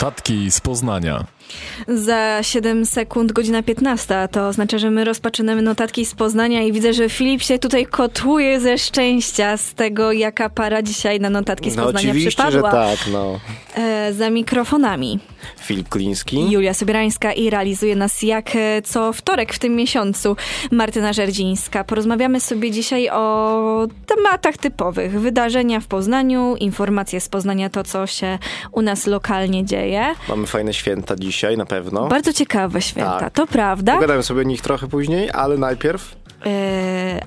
Notatki z Poznania. Za 7 sekund, godzina 15. To oznacza, że my rozpoczynamy notatki z Poznania i widzę, że Filip się tutaj kotuje ze szczęścia z tego, jaka para dzisiaj na notatki z No Poznania oczywiście, przypadła. że tak, no. E, za mikrofonami. Filip Kliński. Julia Sobierańska i realizuje nas jak e, co wtorek w tym miesiącu Martyna Żerdzińska. Porozmawiamy sobie dzisiaj o tematach typowych. Wydarzenia w Poznaniu, informacje z Poznania, to co się u nas lokalnie dzieje. Mamy fajne święta dzisiaj na pewno. Bardzo ciekawe święta, Tak. to prawda. Pogadamy sobie o nich trochę później, ale najpierw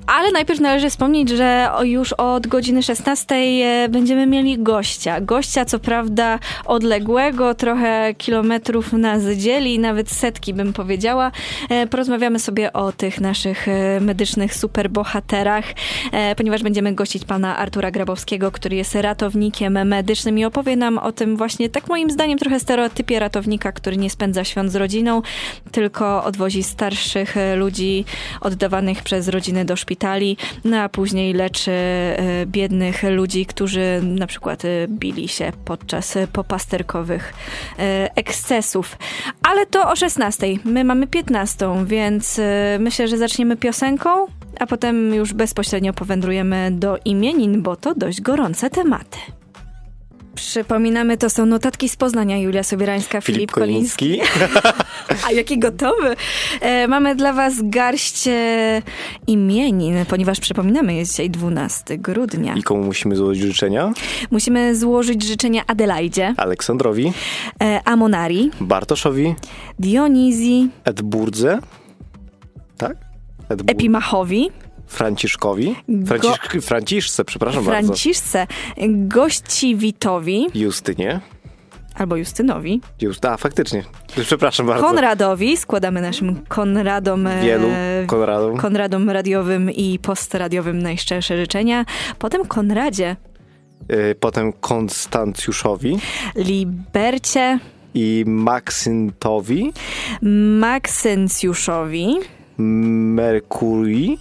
ale najpierw należy wspomnieć, że już od godziny 16 e, będziemy mieli gościa. Gościa, co prawda odległego, trochę kilometrów nas dzieli, nawet setki bym powiedziała. E, Porozmawiamy sobie o tych naszych e, medycznych superbohaterach, e, ponieważ będziemy gościć pana Artura Grabowskiego, który jest ratownikiem medycznym i opowie nam o tym właśnie, tak moim zdaniem, trochę stereotypie ratownika, który nie spędza świąt z rodziną, tylko odwozi starszych e, ludzi oddawanych przez rodziny do szpitali, no a później leczy e, biednych ludzi, którzy na przykład e, bili się podczas e, popasterkowych ekscesów. Ale to o 16. My mamy 15, więc myślę, że zaczniemy piosenką, a potem już bezpośrednio powędrujemy do imienin, bo to dość gorące tematy. Przypominamy, to są notatki z Poznania. Julia Sobierańska, Filip, Filip Koliński. A jaki gotowy! E, mamy dla was garść imienin, ponieważ przypominamy, jest dzisiaj 12 grudnia. I komu musimy złożyć życzenia? Musimy złożyć życzenia Adelaidzie, Aleksandrowi, e, Amonari, Bartoszowi, Dionizji, Edburdze, tak? Edbur- Epimachowi, Franciszkowi, Go- Franciszce, przepraszam bardzo. Franciszce, Gościwitowi Justynie. albo Justynowi, Just, a, faktycznie. Przepraszam bardzo. Konradowi, składamy naszym Konradom, e, Wielu Konradom. Konradom radiowym i postradiowym najszczersze życzenia. Potem Konradzie, Y, Potem Konstancjuszowi Libercie, i Maksyntowi, Maksencjuszowi, Merkurii,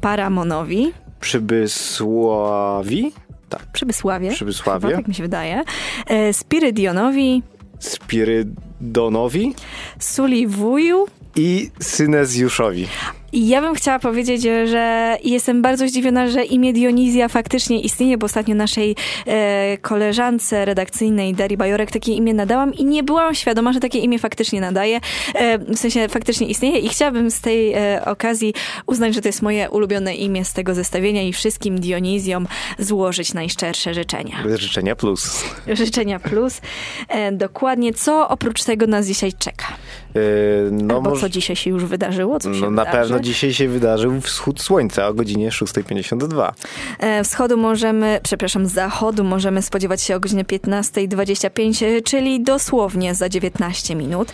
Paramonowi, Przybysławi, tak, Przybysławie, Przybysławie. chyba, tak mi się wydaje, e, Spirydionowi, Spirydonowi? Suliwuju. i Synezjuszowi. Ja bym chciała powiedzieć, że jestem bardzo zdziwiona, że imię Dionizja faktycznie istnieje, bo ostatnio naszej e, koleżance redakcyjnej Darii Bajorek takie imię nadałam i nie byłam świadoma, że takie imię faktycznie nadaje. E, w sensie faktycznie istnieje i chciałabym z tej e, okazji uznać, że to jest moje ulubione imię z tego zestawienia i wszystkim Dionizjom złożyć najszczersze życzenia. Życzenia plus. Życzenia plus. E, dokładnie, co oprócz tego nas dzisiaj czeka? Yy, no Albo co dzisiaj się już wydarzyło, co się no na wydarzy? pewno dzisiaj się wydarzył wschód słońca o godzinie 6.52. E, Wschodu możemy, przepraszam, zachodu możemy spodziewać się o godzinie 15.25, e, czyli dosłownie za 19 minut.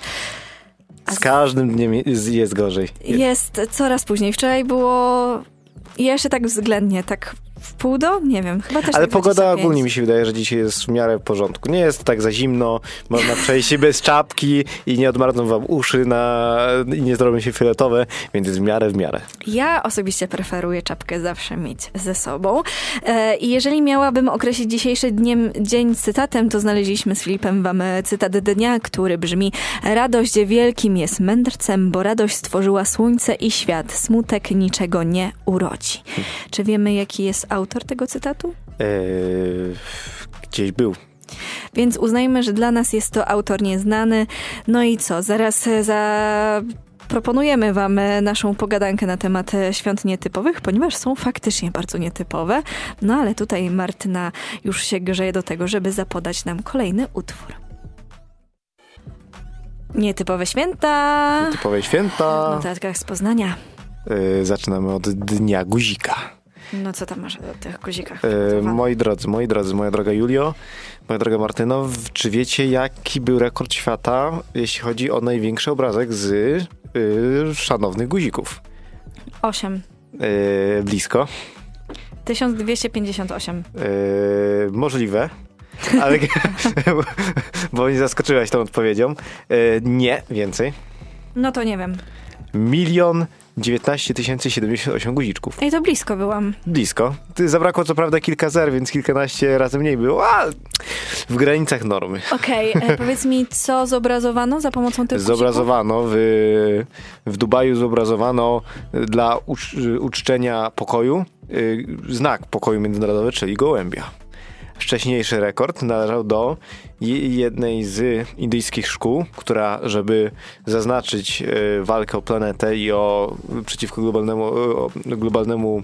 Z każdym dniem jest, jest gorzej. Jest coraz później. Wczoraj było jeszcze tak względnie, tak w pół do? Nie wiem, chyba też Ale tak pogoda 25. ogólnie mi się wydaje, że dzisiaj jest w miarę w porządku. Nie jest tak za zimno, można przejść się bez czapki i nie odmarną wam uszy na, i nie zrobią się fioletowe, więc jest w miarę w miarę. Ja osobiście preferuję czapkę zawsze mieć ze sobą. E, I jeżeli miałabym określić dzisiejszy dniem, dzień cytatem, to znaleźliśmy z Filipem wam cytat dnia, który brzmi Radość wielkim jest mędrcem, bo radość stworzyła słońce i świat. Smutek niczego nie urodzi. Czy wiemy, jaki jest autor tego cytatu? Eee, gdzieś był. Więc uznajmy, że dla nas jest to autor nieznany. No i co? Zaraz e, za... Proponujemy Wam e, naszą pogadankę na temat e, świąt nietypowych, ponieważ są faktycznie bardzo nietypowe. No ale tutaj Martyna już się grzeje do tego, żeby zapodać nam kolejny utwór. Nietypowe święta. Typowe W święta. notatkach z Poznania. Eee, zaczynamy od Dnia Guzika. No co tam masz o tych guzikach? E, moi drodzy, moi drodzy, moja droga Julio, moja droga Martyno, czy wiecie jaki był rekord świata, jeśli chodzi o największy obrazek z y, szanownych guzików? Osiem. E, blisko. 1258. E, możliwe. Ale, bo mnie zaskoczyłaś tą odpowiedzią. E, nie, więcej. No to nie wiem. Milion 19 078 guziczków. Ej, to blisko byłam. Blisko. Ty zabrakło co prawda kilka zer, więc kilkanaście razy mniej było, a w granicach normy. Okej, okay, powiedz mi, co zobrazowano za pomocą tych Zobrazowano w, w Dubaju zobrazowano dla ucz, uczczenia pokoju y, znak pokoju międzynarodowy, czyli gołębia. Wcześniejszy rekord należał do jednej z indyjskich szkół, która, żeby zaznaczyć e, walkę o planetę i o przeciwko globalnemu, o globalnemu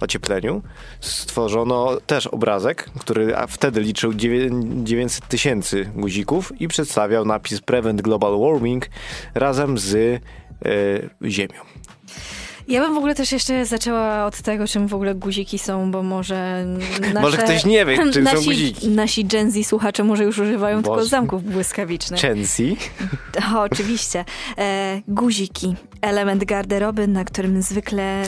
ociepleniu, stworzono też obrazek, który wtedy liczył 900 tysięcy guzików i przedstawiał napis Prevent Global Warming razem z e, Ziemią. Ja bym w ogóle też jeszcze zaczęła od tego, czym w ogóle guziki są, bo może nasze, Może ktoś nie wie, czym nasi, są guziki. Nasi Gen Z słuchacze może już używają Boże. tylko zamków błyskawicznych. Gen Z? O, oczywiście. E, guziki. Element garderoby, na którym zwykle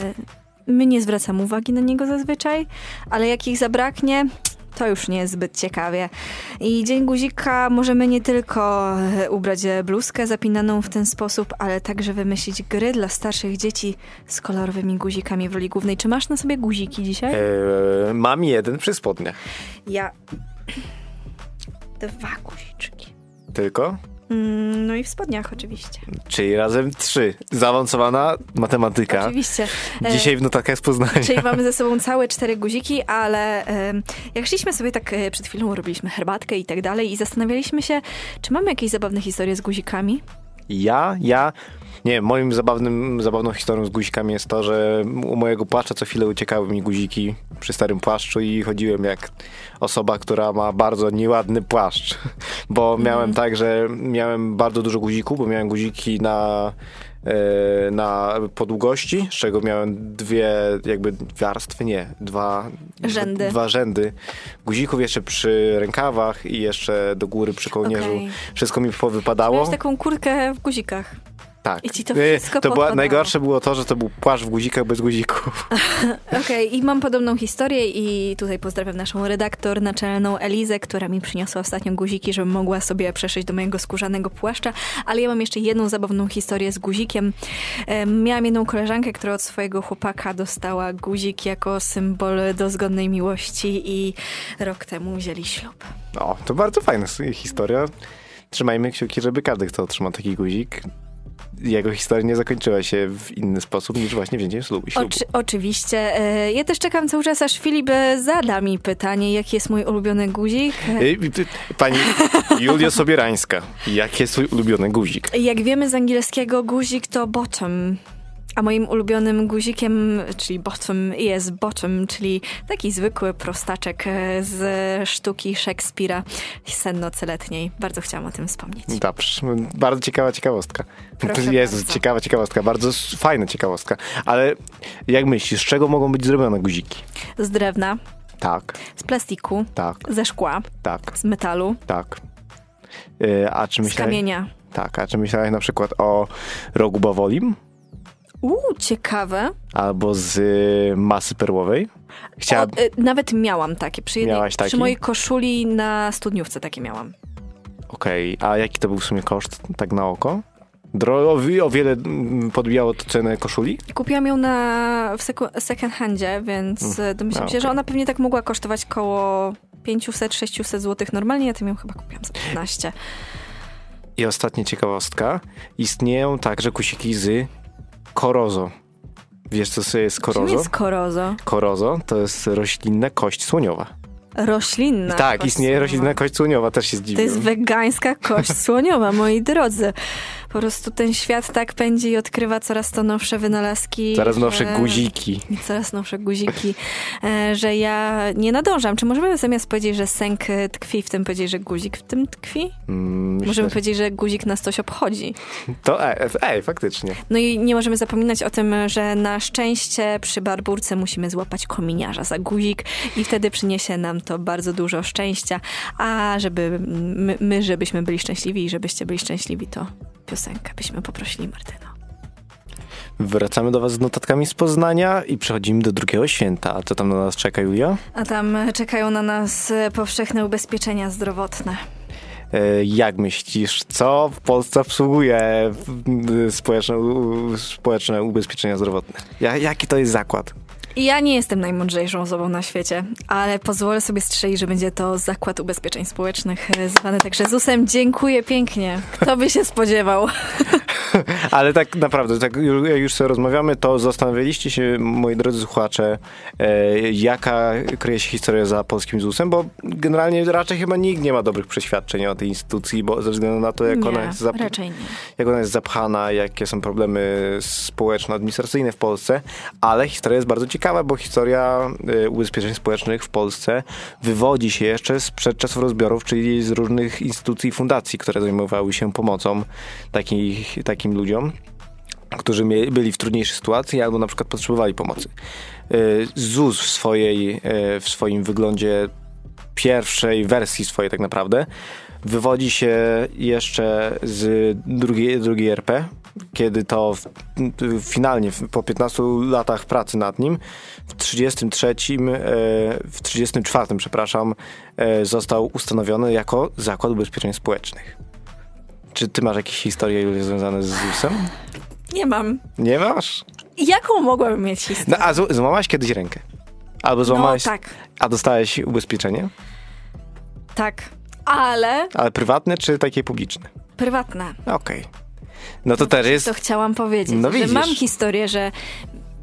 my nie zwracamy uwagi na niego zazwyczaj, ale jak ich zabraknie, to już nie jest zbyt ciekawie. I Dzień Guzika możemy nie tylko e, ubrać bluzkę zapinaną w ten sposób, ale także wymyślić gry dla starszych dzieci z kolorowymi guzikami w roli głównej. Czy masz na sobie guziki dzisiaj? Eee, mam jeden przy spodniach. Ja... Dwa guziczki. Tylko? Mm, no i w spodniach oczywiście. Czyli razem trzy. Zaawansowana matematyka. Oczywiście. Dzisiaj w notatkach z Poznania. Czyli mamy ze sobą całe cztery guziki, ale jak szliśmy sobie tak e, przed chwilą, robiliśmy herbatkę i tak dalej i zastanawialiśmy się, czy mamy jakieś zabawne historie z guzikami? Ja, ja nie, moim zabawnym, zabawną historią z guzikami jest to, że u mojego płaszcza co chwilę uciekały mi guziki przy starym płaszczu i chodziłem jak osoba, która ma bardzo nieładny płaszcz. Bo mm. miałem tak, że miałem bardzo dużo guzików, bo miałem guziki na e, na podługości, z czego miałem dwie jakby warstwy, nie, dwa rzędy. Dwa rzędy guzików jeszcze przy rękawach i jeszcze do góry przy kołnierzu. Okay. Wszystko mi powypadało. Miałeś taką kurtkę w guzikach. Tak. I ci to y, wszystko To była, najgorsze było to, że to był płaszcz w guzikach bez guzików. Okej, okay, i mam podobną historię i tutaj pozdrawiam naszą redaktor naczelną Elizę, która mi przyniosła ostatnio guziki, żebym mogła sobie przeszyć do mojego skórzanego płaszcza, ale ja mam jeszcze jedną zabawną historię z guzikiem. Miałam jedną koleżankę, która od swojego chłopaka dostała guzik jako symbol dozgodnej miłości i rok temu wzięli ślub. O, to bardzo fajna historia. Trzymajmy kciuki, żeby każdy, kto otrzymał taki guzik, jego historia nie zakończyła się w inny sposób niż właśnie wzięciem ślubu. Oczy, oczywiście. E, ja też czekam cały czas, aż Filip e, zada mi pytanie, jaki jest mój ulubiony guzik. E, pani Julia Sobierańska, jaki jest twój ulubiony guzik? Jak wiemy z angielskiego, guzik to bottom. A moim ulubionym guzikiem, czyli bottom, jest bottom, czyli taki zwykły prostaczek z sztuki Szekspira Sen nocy letniej. Bardzo chciałam o tym wspomnieć. Dobrze, bardzo ciekawa ciekawostka. Proszę Jezus, bardzo. ciekawa ciekawostka, bardzo fajna ciekawostka. Ale jak myślisz, z czego mogą być zrobione guziki? Z drewna. Tak. Z plastiku. Tak. Ze szkła. Tak. Z metalu. Tak. Yy, a czy myślałeś... Z kamienia. Tak, a czy myślałeś na przykład o rogu bawolim? Uuu, ciekawe. Albo z y, masy perłowej. Chciała... O, y, nawet miałam takie. Przy, jednej, Miałaś taki? przy mojej koszuli na studniówce takie miałam. Okej, okay. a jaki to był w sumie koszt, tak na oko? Dro o wiele mm, podbijało to cenę koszuli? Kupiłam ją na, w second handzie, więc hmm. domyślam a, się, okay. że ona pewnie tak mogła kosztować koło 500-600 zł normalnie, ja tym ją chyba kupiłam za 15. I ostatnia ciekawostka. Istnieją także kusiki z korozo. Wiesz, co jest korozo? Czym jest korozo? Korozo to jest roślinna kość słoniowa. Roślinna. Tak, istnieje słoniowa. roślinna kość słoniowa, też się zdziwiłem. To jest wegańska kość słoniowa, moi drodzy po prostu ten świat tak pędzi i odkrywa coraz to nowsze wynalazki. Coraz nowsze że... guziki. Coraz nowsze guziki, e, że ja nie nadążam. Czy możemy zamiast powiedzieć, że sęk tkwi w tym, powiedzieć, że guzik w tym tkwi? Mm, możemy powiedzieć, że guzik nas coś obchodzi. To ej, ej, faktycznie. No i nie możemy zapominać o tym, że na szczęście przy barburce musimy złapać kominiarza za guzik i wtedy przyniesie nam to bardzo dużo szczęścia. A żeby my, my żebyśmy byli szczęśliwi i żebyście byli szczęśliwi, to piosenkę byśmy poprosili Martyno. Wracamy do Was z notatkami z Poznania i przechodzimy do drugiego święta. A co tam na nas czeka, Julia? A tam czekają na nas powszechne ubezpieczenia zdrowotne. E, jak myślisz, co w Polsce obsługuje społeczne, społeczne ubezpieczenia zdrowotne? Jaki to jest zakład? Ja nie jestem najmądrzejszą osobą na świecie, ale pozwolę sobie strzelić, że będzie to Zakład Ubezpieczeń Społecznych e, zwany także ZUS-em. Dziękuję pięknie. Kto by się spodziewał? ale tak naprawdę, tak jak już sobie rozmawiamy, to zastanawialiście się, moi drodzy słuchacze, e, jaka kryje się historia za polskim ZUS-em, bo generalnie raczej chyba nikt nie ma dobrych przeświadczeń o tej instytucji, bo ze względu na to, jak, nie, ona, jest jak ona jest zapchana, jakie są problemy społeczno-administracyjne w Polsce, ale historia jest bardzo ciekawa ciekawe, bo historia y, ubezpieczeń społecznych w Polsce wywodzi się jeszcze sprzed czasów rozbiorów, czyli z różnych instytucji i fundacji, które zajmowały się pomocą takich, takim ludziom którzy byli w trudniejszej sytuacji albo na przykład potrzebowali pomocy. Y, ZUS w, swojej, y, w swoim wyglądzie pierwszej wersji swojej tak naprawdę wywodzi się jeszcze z drugiej, drugiej RP, kiedy to w, finalnie po 15 latach pracy nad nim w 33, e, w 34, przepraszam, e, został ustanowiony jako Zakład Ubezpieczeń Społecznych. Czy ty masz jakieś historie związane z ZUS-em? Nie mam. Nie masz? Jaką mogłabym mieć historię? No, a złamałaś kiedyś rękę? Albo złamałaś... No, tak. A dostałeś ubezpieczenie? Tak, ale... Ale prywatne czy takie publiczne? Prywatne. Okej. Okay. No to też jest... To chciałam powiedzieć, no, że mam historię, że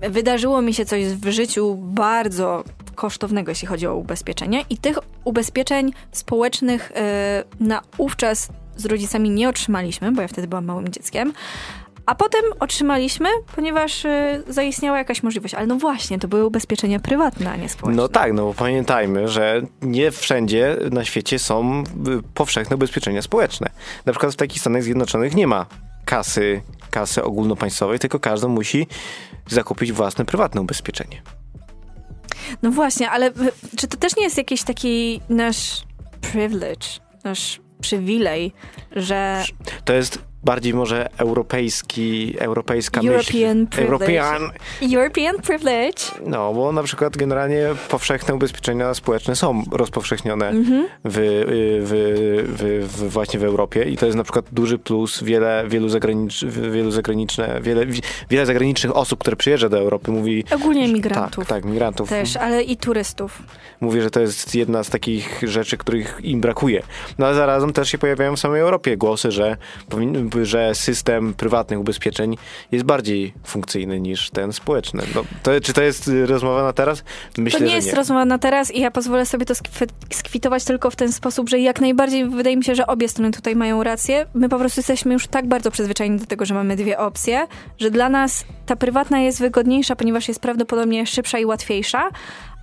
wydarzyło mi się coś w życiu bardzo kosztownego, jeśli chodzi o ubezpieczenie i tych ubezpieczeń społecznych yy, na ówczas z rodzicami nie otrzymaliśmy, bo ja wtedy byłam małym dzieckiem. A potem otrzymaliśmy, ponieważ y, zaistniała jakaś możliwość. Ale no właśnie, to były ubezpieczenia prywatne, a nie społeczne. No tak, no bo pamiętajmy, że nie wszędzie na świecie są y, powszechne ubezpieczenia społeczne. Na przykład w takich Stanach Zjednoczonych nie ma kasy, kasy ogólnopaństwowej, tylko każdy musi zakupić własne prywatne ubezpieczenie. No właśnie, ale czy to też nie jest jakiś taki nasz privilege, nasz przywilej, że... To jest bardziej może europejski, europejska European myśl. Privilege. European... European privilege. No, bo na przykład generalnie powszechne ubezpieczenia społeczne są rozpowszechnione mm -hmm. w, w, w, w, właśnie w Europie i to jest na przykład duży plus. Wiele, wielu, zagranicz, wielu zagraniczne, wiele, wiele zagranicznych osób, które przyjeżdża do Europy mówi... Ogólnie migrantów. Tak, tak, migrantów. Też, ale i turystów. Mówi, że to jest jedna z takich rzeczy, których im brakuje. No ale zarazem też się pojawiają w samej Europie głosy, że że system prywatnych ubezpieczeń jest bardziej funkcyjny niż ten społeczny. No, to, czy to jest rozmowa na teraz? Myślę, to nie jest nie. rozmowa na teraz i ja pozwolę sobie to skwitować tylko w ten sposób, że jak najbardziej wydaje mi się, że obie strony tutaj mają rację. My po prostu jesteśmy już tak bardzo przyzwyczajeni do tego, że mamy dwie opcje, że dla nas ta prywatna jest wygodniejsza, ponieważ jest prawdopodobnie szybsza i łatwiejsza,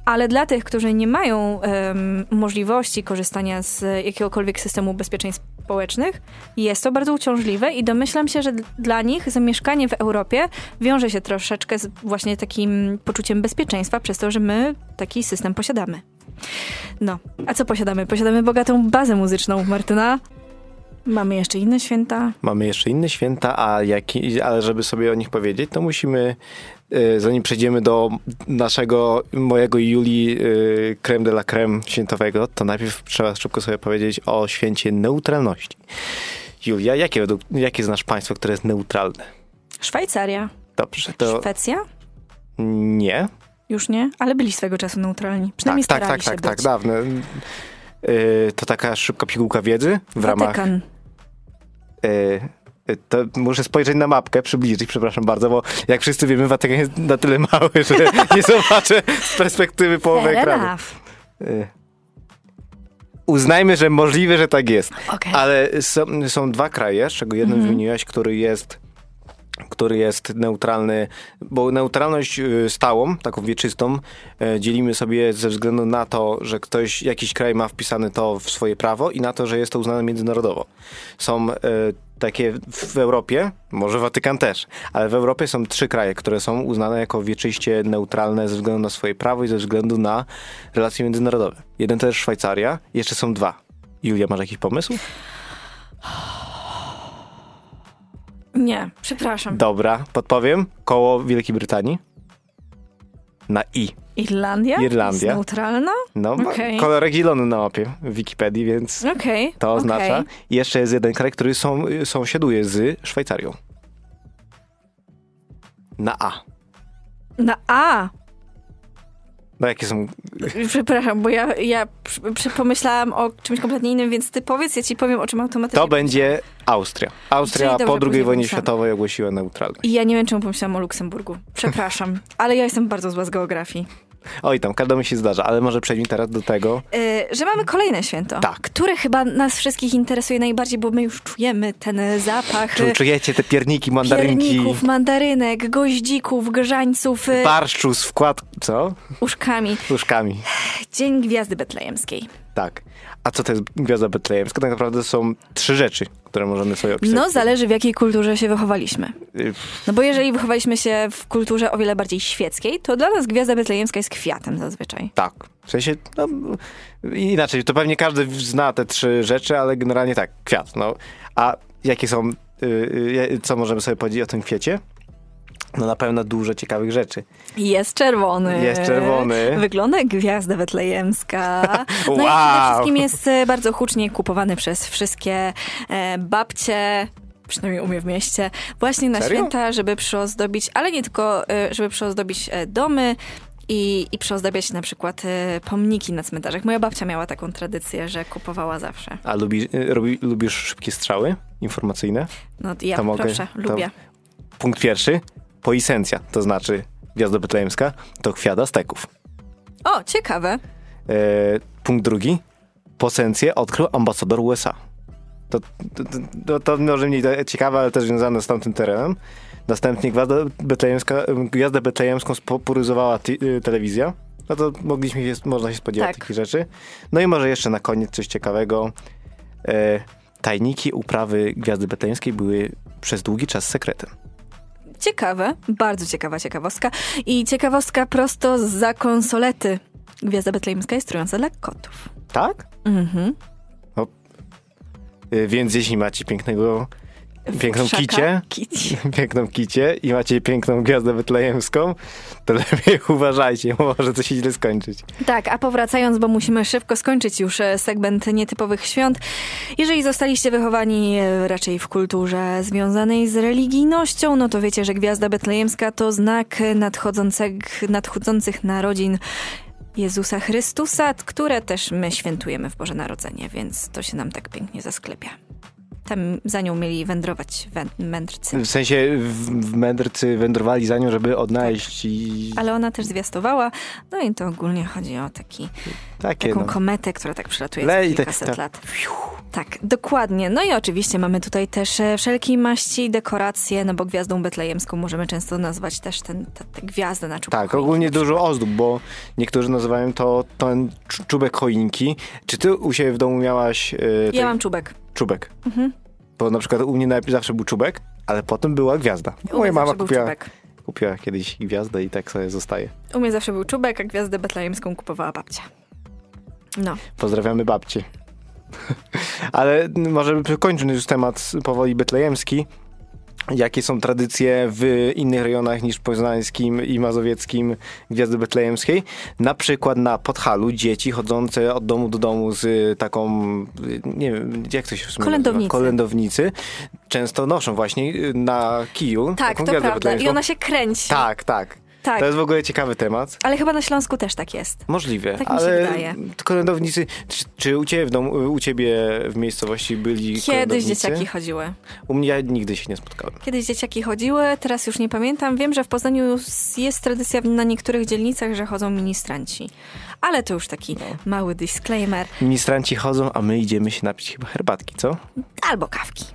ale dla tych, którzy nie mają um, możliwości korzystania z jakiegokolwiek systemu ubezpieczeń społecznych, jest to bardzo uciążliwe i domyślam się, że dla nich zamieszkanie w Europie wiąże się troszeczkę z właśnie takim poczuciem bezpieczeństwa przez to, że my taki system posiadamy. No, a co posiadamy? Posiadamy bogatą bazę muzyczną, Martyna. Mamy jeszcze inne święta. Mamy jeszcze inne święta, a jaki, ale żeby sobie o nich powiedzieć, to musimy zanim przejdziemy do naszego, mojego i Julii y, creme de la creme świętowego, to najpierw trzeba szybko sobie powiedzieć o święcie neutralności. Julia, jakie, jakie znasz państwo, które jest neutralne? Szwajcaria. Dobrze. To... Szwecja? Nie. Już nie? Ale byli swego czasu neutralni. Przynajmniej tak, tak, tak, tak, tak, dawne. Yy, to taka szybka pigułka wiedzy w Watykan. ramach... Yy, to muszę spojrzeć na mapkę, przybliżyć, przepraszam bardzo, bo jak wszyscy wiemy, Watykan jest na tyle mały, że nie zobaczę z perspektywy połowy Fair ekranu. Enough. Y, uznajmy, że możliwe, że tak jest. Okay. Ale są, są dwa kraje, z czego jeden mm wymieniłeś, który jest który jest neutralny, bo neutralność y, stałą, taką wieczystą, y, dzielimy sobie ze względu na to, że ktoś, jakiś kraj ma wpisane to w swoje prawo i na to, że jest to uznane międzynarodowo. Są takie w Europie, może Watykan też, ale w Europie są trzy kraje, które są uznane jako wieczyście neutralne ze względu na swoje prawo i ze względu na relacje międzynarodowe. Jeden to jest Szwajcaria, jeszcze są dwa. Julia, masz jakiś pomysł? Nie, przepraszam. Dobra, podpowiem. Koło Wielkiej Brytanii. Na I. Irlandia? Irlandia. Jest neutralna? No, Okej. kolorek zielony na mapie w Wikipedii, więc Okej. to oznacza. okej. I jeszcze jest jeden kraj, który są, sąsiaduje z Szwajcarią. Na A. Na A. No jakie są... Przepraszam, bo ja, ja pomyślałam o czymś kompletnie innym, więc ty powiedz, ja ci powiem, o czym automatycznie To będzie Austria. Austria po II wojnie światowej ogłosiła neutralność. I ja nie wiem, czemu pomyślałam o Luksemburgu. Przepraszam, ale ja jestem bardzo zła z geografii. Oj tam, każdemu się zdarza, ale może przejdźmy teraz do tego. Yy, że mamy kolejne święto, Tak. które chyba nas wszystkich interesuje najbardziej, bo my już czujemy ten zapach Czy yy, czujecie te pierniki, mandarynki, pierników, mandarynek, goździków, grzańców, yy, barszczu z wkład... Co? uszkami. Łóżkami. Dzień Gwiazdy Betlejemskiej. Tak. A co to jest Gwiazda Betlejemska? Tak naprawdę są trzy rzeczy, które możemy sobie opisać. No, zależy w jakiej kulturze się wychowaliśmy. Y, No bo jeżeli wychowaliśmy się w kulturze o wiele bardziej świeckiej, to dla nas Gwiazda Betlejemska jest kwiatem zazwyczaj. Tak. W sensie, no, inaczej, to pewnie każdy zna te trzy rzeczy, ale generalnie tak, kwiat. No. A jakie są, y, y, co możemy sobie powiedzieć o tym kwiecie? No na pewno dużo ciekawych rzeczy. Jest czerwony. Jest czerwony. Wygląda jak gwiazda betlejemska. No i przede Wow. wszystkim jest e, bardzo hucznie kupowany przez wszystkie e, babcie, przynajmniej u mnie w mieście, właśnie na Serio? święta, żeby przyozdobić, ale nie tylko, e, żeby przyozdobić domy, i, i przyozdabiać na przykład pomniki na cmentarzach. Moja babcia miała taką tradycję, że kupowała zawsze. A lubi, robi, lubisz szybkie strzały informacyjne? No ja To mogę- proszę, to- lubię. Punkt pierwszy. Poisencja, to znaczy Gwiazda Betlejemska, to kwiat Azteków. O, ciekawe. E, punkt drugi. Posencję odkrył ambasador USA. To, to, to, to może mniej ciekawe, ale też związane z tamtym terenem. Następnie Gwiazda Betlejemska, Gwiazdę Betlejemską spopularyzowała ti- y, telewizja. No to mogliśmy się, można się spodziewać Tak. takich rzeczy. No i może jeszcze na koniec coś ciekawego. E, tajniki uprawy Gwiazdy Betlejemskiej były przez długi czas sekretem. Ciekawe, bardzo ciekawa ciekawostka. I ciekawostka prosto za konsolety. Gwiazda Betlejemska jest trująca dla kotów. Tak? Mhm. Y, Więc jeśli macie pięknego, piękną Wszaka- kicie, Kici. piękną kicie i macie piękną gwiazdę betlejemską, to lepiej uważajcie, może to się źle skończyć. Tak, a powracając, bo musimy szybko skończyć już e, segment nietypowych świąt. Jeżeli zostaliście wychowani e, raczej w kulturze związanej z religijnością, no to wiecie, że Gwiazda Betlejemska to znak nadchodzących, nadchodzących narodzin Jezusa Chrystusa, które też my świętujemy w Boże Narodzenie, więc to się nam tak pięknie zasklepia. Tam za nią mieli wędrować wę- mędrcy. W sensie w, mędrcy wędrowali za nią, żeby odnaleźć i Ale ona też zwiastowała, no i to ogólnie chodzi o taki, takie taką no. kometę, która tak przelatuje Le- te- kilkaset tak. lat. Tak, dokładnie. No i oczywiście mamy tutaj też e, wszelkiej maści dekoracje, no bo gwiazdą betlejemską możemy często nazwać też ten, te, te gwiazdy na czubku. Tak, ogólnie na dużo ozdób, bo niektórzy nazywają to ten czu- czubek choinki. Czy ty u siebie w domu miałaś e, Ja mam czubek. Czubek? Mhm. Bo na przykład u mnie najpierw zawsze był czubek, ale potem była gwiazda. U Moja mama kupiła, kupiła kiedyś gwiazdę i tak sobie zostaje. U mnie zawsze był czubek, a gwiazdę betlejemską kupowała babcia. No, Pozdrawiamy babci. Ale może kończąc już temat powoli betlejemski. Jakie są tradycje w innych rejonach niż poznańskim i mazowieckim Gwiazdy Betlejemskiej? Na przykład na Podhalu dzieci chodzące od domu do domu z taką, nie wiem, jak to się w sumie Kolędownicy. Kolędownicy. Często noszą właśnie na kiju tak, to prawda. I ona się kręci. Tak, tak. Tak. To jest w ogóle ciekawy temat. Ale chyba na Śląsku też tak jest. Możliwe, Tak mi się ale wydaje. kolędownicy, czy, czy u ciebie w domu, u ciebie w miejscowości byli Kiedyś dzieciaki chodziły. U mnie ja nigdy się nie spotkałem. Kiedyś dzieciaki chodziły, teraz już nie pamiętam. Wiem, że w Poznaniu jest tradycja na niektórych dzielnicach, że chodzą ministranci. Ale to już taki No. mały disclaimer. Ministranci chodzą, a my idziemy się napić chyba herbatki, co? Albo kawki.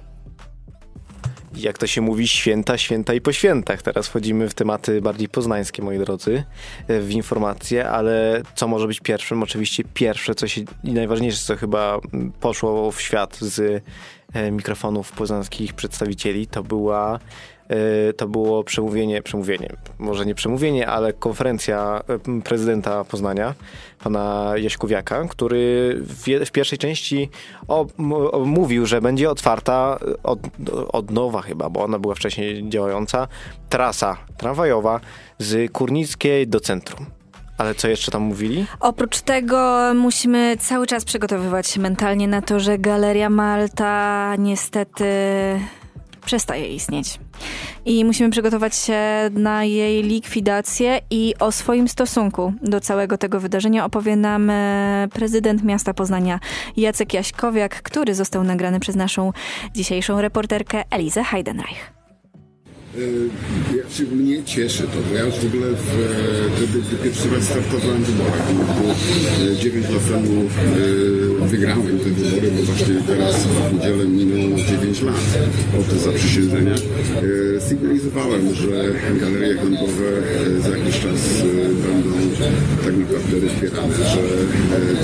Jak to się mówi, święta, święta i po świętach. Teraz wchodzimy w tematy bardziej poznańskie, moi drodzy, w informacje, ale co może być pierwszym? Oczywiście pierwsze, co się i najważniejsze, co chyba poszło w świat z e, mikrofonów poznańskich przedstawicieli, to była to było przemówienie, przemówienie, może nie przemówienie, ale konferencja prezydenta Poznania, pana Jaśkowiaka, który w, w pierwszej części mówił, że będzie otwarta od, od nowa chyba, bo ona była wcześniej działająca, trasa tramwajowa z Kurnickiej do centrum. Ale co jeszcze tam mówili? Oprócz tego musimy cały czas przygotowywać się mentalnie na to, że Galeria Malta niestety przestaje istnieć. I musimy przygotować się na jej likwidację i o swoim stosunku do całego tego wydarzenia opowie nam e, prezydent miasta Poznania Jacek Jaśkowiak, który został nagrany przez naszą dzisiejszą reporterkę Elizę Heidenreich. Się, mnie cieszy to, bo ja już w ogóle w, wtedy, gdy pierwszy raz startowałem w wyborach, bo 9 lat temu e, wygrałem te wybory, bo właśnie teraz w niedzielę minęło 9 lat od zaprzysiężenia. E, sygnalizowałem, że galerie handlowe e, za jakiś czas będą tak naprawdę rozbierane, że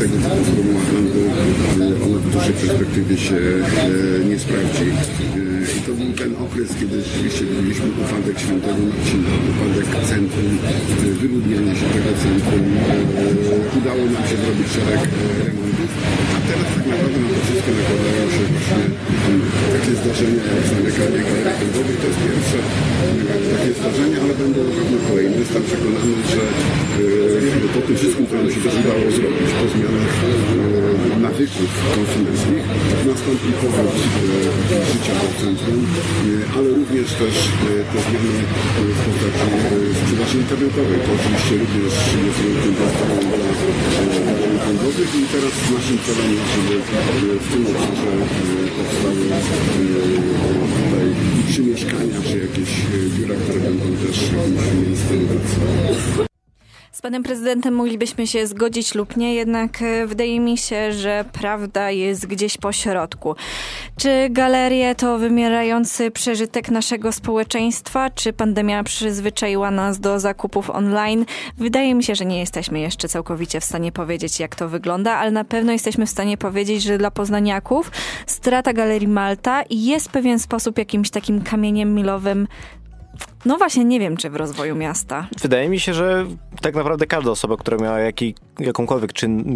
tego typu formuła handlu ona w dłuższej perspektywie się nie sprawdzi. I to był ten okres, kiedy rzeczywiście byliśmy upadek świętego Marcina, upadek centrum, wyludnienie się tego centrum. Udało nam się zrobić szereg remontów, a teraz tak naprawdę na to wszystko nakładają się właśnie takie zdarzenia jak zamykanie galerii handlowych. To jest pierwsze takie zdarzenie, ale będą na pewno kolejne. Jestem przekonany, że po tym wszystkim, co nam się też udało zrobić, po zmianach nawyków konsumenckich, nastąpi powrót życia do centrum, ale również też te zmiany w postaci sprzedaży internetowej. To oczywiście również jest wielkim dostępem dla galerii handlowych i teraz naszym celem jest, żeby w tym obszarze powstały tutaj czy mieszkania, czy jakieś biura, które będą też miejscem pracy. Panem prezydentem moglibyśmy się zgodzić lub nie, jednak e, wydaje mi się, że prawda jest gdzieś po środku. Czy galerie to wymierający przeżytek naszego społeczeństwa, czy pandemia przyzwyczaiła nas do zakupów online? Wydaje mi się, że nie jesteśmy jeszcze całkowicie w stanie powiedzieć, jak to wygląda, ale na pewno jesteśmy w stanie powiedzieć, że dla poznaniaków strata Galerii Malta jest pewien sposób jakimś takim kamieniem milowym no właśnie, nie wiem, czy w rozwoju miasta. Wydaje mi się, że tak naprawdę każda osoba, która miała jaki, jakąkolwiek czyn,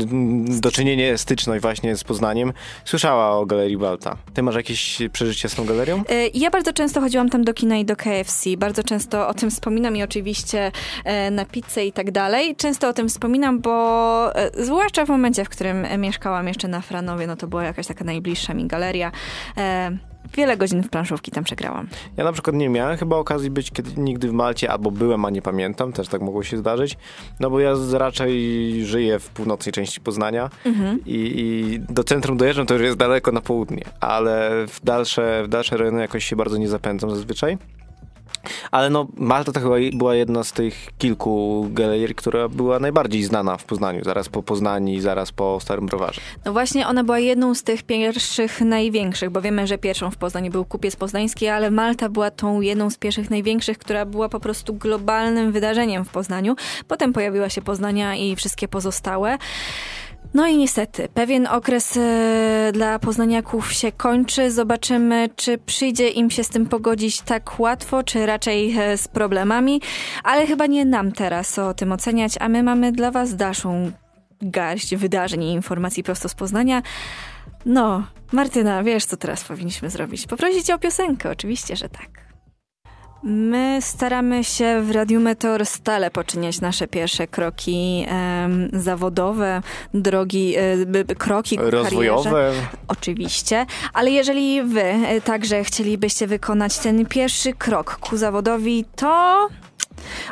doczynienie, styczność właśnie z Poznaniem, słyszała o Galerii Balta. Ty masz jakieś przeżycie z tą galerią? E, ja bardzo często chodziłam tam do kina i do KFC. Bardzo często o tym wspominam i oczywiście e, na pizzę i tak dalej. Często o tym wspominam, bo e, zwłaszcza w momencie, w którym mieszkałam jeszcze na Franowie, no to była jakaś taka najbliższa mi galeria wiele godzin w planszówki tam przegrałam. Ja na przykład nie miałem chyba okazji być kiedy, nigdy w Malcie, albo byłem, a nie pamiętam, też tak mogło się zdarzyć, no bo ja raczej żyję w północnej części Poznania mhm. i, i, do centrum dojeżdżam, to już jest daleko na południe, ale w dalsze, w dalsze rejony jakoś się bardzo nie zapędzam zazwyczaj. Ale no, Malta to chyba była jedna z tych kilku galerii, która była najbardziej znana w Poznaniu. Zaraz po Poznani, zaraz po Starym Browarze. No właśnie, ona była jedną z tych pierwszych największych, bo wiemy, że pierwszą w Poznaniu był Kupiec Poznański, ale Malta była tą jedną z pierwszych największych, która była po prostu globalnym wydarzeniem w Poznaniu. Potem pojawiła się Poznania i wszystkie pozostałe. No i niestety, pewien okres e, dla poznaniaków się kończy. Zobaczymy, czy przyjdzie im się z tym pogodzić tak łatwo, czy raczej e, z problemami. Ale chyba nie nam teraz o tym oceniać, a my mamy dla Was dalszą garść wydarzeń i informacji prosto z Poznania. No, Martyna, wiesz, co teraz powinniśmy zrobić? Poprosić o piosenkę, oczywiście, że tak. My staramy się w Radiu Meteor stale poczyniać nasze pierwsze kroki zawodowe, drogi, e, kroki rozwojowe. Oczywiście, ale jeżeli wy e, także chcielibyście wykonać ten pierwszy krok ku zawodowi, to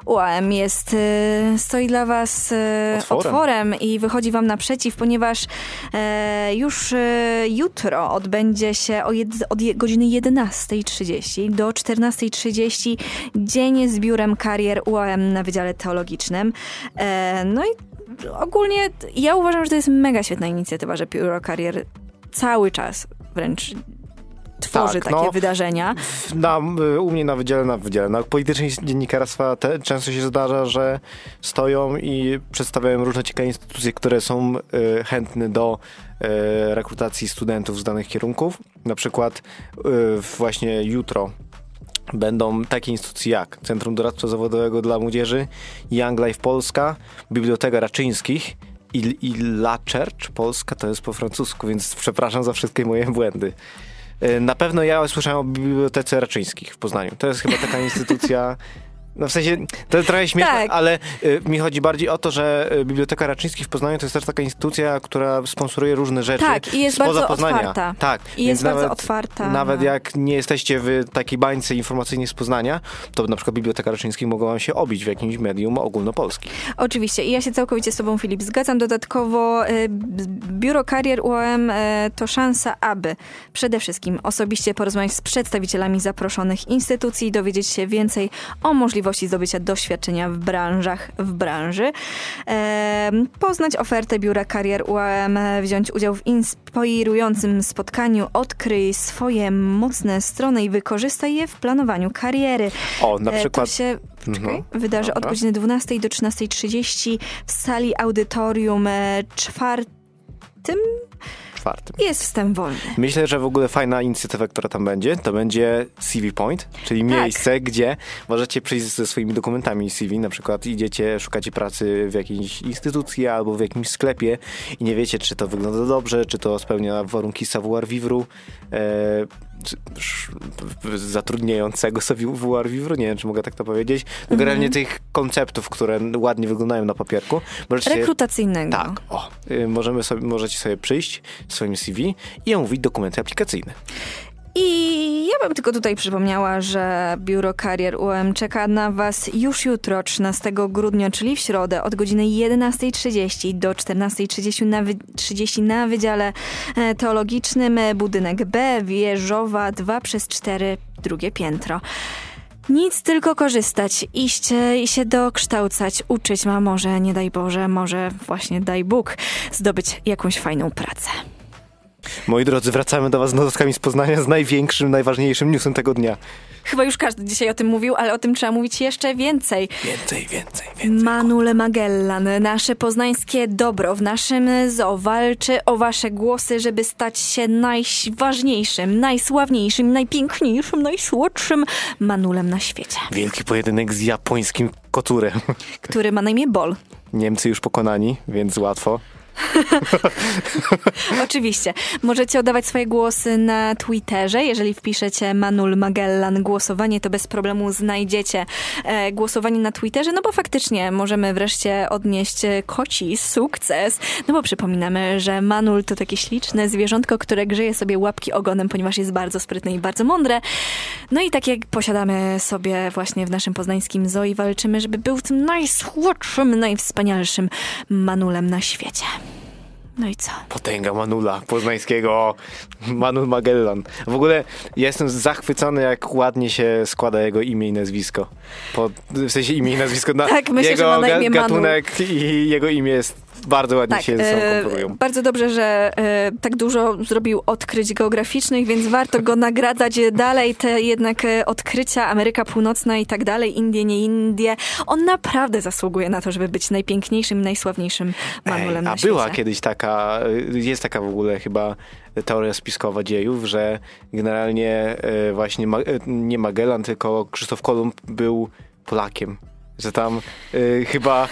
UAM jest, y, stoi dla Was y, otworem. otworem. i wychodzi Wam naprzeciw, ponieważ e, już jutro odbędzie się od godziny 11.30 do 14.30 dzień z biurem karier UAM na Wydziale Teologicznym. E, no i ogólnie ja uważam, że to jest mega świetna inicjatywa, że biuro karier cały czas wręcz tworzy tak, takie no, wydarzenia. Na, u mnie na wydziale, na wydziale na politycznej dziennikarstwa te, często się zdarza, że stoją i przedstawiają różne ciekawe instytucje, które są y, chętne do y, rekrutacji studentów z danych kierunków. Na przykład y, właśnie jutro będą takie instytucje jak Centrum Doradztwa Zawodowego dla Młodzieży, Young Life Polska, Biblioteka Raczyńskich i, i La Church Polska, to jest po francusku, więc przepraszam za wszystkie moje błędy. E, Na pewno ja słyszałem o Bibliotece Raczyńskich w Poznaniu. To jest chyba taka instytucja... No w sensie, to trochę śmieszne, Tak. ale y, mi chodzi bardziej o to, że y, Biblioteka Raczyńskich w Poznaniu to jest też taka instytucja, która sponsoruje różne rzeczy Tak, i jest spoza bardzo Poznania. otwarta. Tak. I jest bardzo nawet, otwarta Nawet na- jak nie jesteście w takiej bańce informacyjnej z Poznania, to na przykład Biblioteka Raczyńskich mogła wam się obić w jakimś medium ogólnopolskim. Oczywiście i ja się całkowicie z tobą, Filip, zgadzam. Dodatkowo y, Biuro Karier UOM y, to szansa, aby przede wszystkim osobiście porozmawiać z przedstawicielami zaproszonych instytucji, dowiedzieć się więcej o możliwości zdobycia doświadczenia w branżach, w branży, poznać ofertę Biura Karier UOM, e, wziąć udział w inspirującym spotkaniu, odkryj swoje mocne strony i wykorzystaj je w planowaniu kariery. O, na E, przykład... To się Mhm. wydarzy od Dobra. godziny 12 do 13.30 w sali audytorium e, czwartym. Czwartym. Jest wstęp wolny. Myślę, że w ogóle fajna inicjatywa, która tam będzie, to będzie CV Point, czyli Tak. miejsce, gdzie możecie przyjść ze swoimi dokumentami CV, na przykład idziecie, szukacie pracy w jakiejś instytucji albo w jakimś sklepie i nie wiecie, czy to wygląda dobrze, czy to spełnia warunki savoir vivre, e, zatrudniającego savoir vivre, nie wiem, czy mogę tak to powiedzieć. No, Generalnie tych konceptów, które ładnie wyglądają na papierku. Możecie Rekrutacyjnego. tak, o. Y, Możemy sobie, możecie sobie przyjść swoim CV i omówić dokumenty aplikacyjne. I ja bym tylko tutaj przypomniała, że Biuro Karier UM czeka na Was już jutro, 13 grudnia, czyli w środę, od godziny 11.30 do 14.30 na, wy- 30 na Wydziale e, Teologicznym, budynek B, wieżowa 2 przez 4, drugie piętro. Nic, tylko korzystać, iść e, i się dokształcać, uczyć, a może, nie daj Boże, może właśnie daj Bóg, zdobyć jakąś fajną pracę. Moi drodzy, wracamy do Was z notatkami z Poznania z największym, najważniejszym newsem tego dnia. Chyba już każdy dzisiaj o tym mówił, ale o tym trzeba mówić jeszcze więcej. Więcej, więcej, więcej. Manule Magellan, nasze poznańskie dobro w naszym zoo walczy o wasze głosy, żeby stać się najważniejszym, najsławniejszym, najpiękniejszym, najsłodszym manulem na świecie, Wielki pojedynek z japońskim koturem. który ma na imię Bol. Niemcy już pokonani, więc łatwo. Oczywiście. Możecie oddawać swoje głosy na Twitterze. Jeżeli wpiszecie Manul Magellan głosowanie, to bez problemu znajdziecie e, głosowanie na Twitterze, no bo faktycznie możemy wreszcie odnieść e, koci sukces. No bo przypominamy, że Manul to takie śliczne zwierzątko, które grzeje sobie łapki ogonem, ponieważ jest bardzo sprytne i bardzo mądre. No i tak jak posiadamy sobie właśnie w naszym poznańskim zoo i walczymy, żeby był tym najsłodszym, najwspanialszym Manulem na świecie. No i co? Potęga Manula poznańskiego. Manul Magellan. W ogóle ja jestem zachwycony, jak ładnie się składa jego imię i nazwisko. Po, w sensie imię i nazwisko. Na, Tak, myślę, jego że ma na imię Manul. gatunek i jego imię jest bardzo ładnie się ze sobą e, komponują. bardzo dobrze, że e, tak dużo zrobił odkryć geograficznych, więc warto go nagradzać dalej. Te jednak e, odkrycia, Ameryka Północna i tak dalej, Indie, nie Indie. On naprawdę zasługuje na to, żeby być najpiękniejszym, najsławniejszym manulem Ej, na a świecie. była kiedyś taka, jest taka w ogóle chyba teoria spiskowa dziejów, że generalnie właśnie Ma- nie Magellan, tylko Krzysztof Kolumb był Polakiem. Że tam y, chyba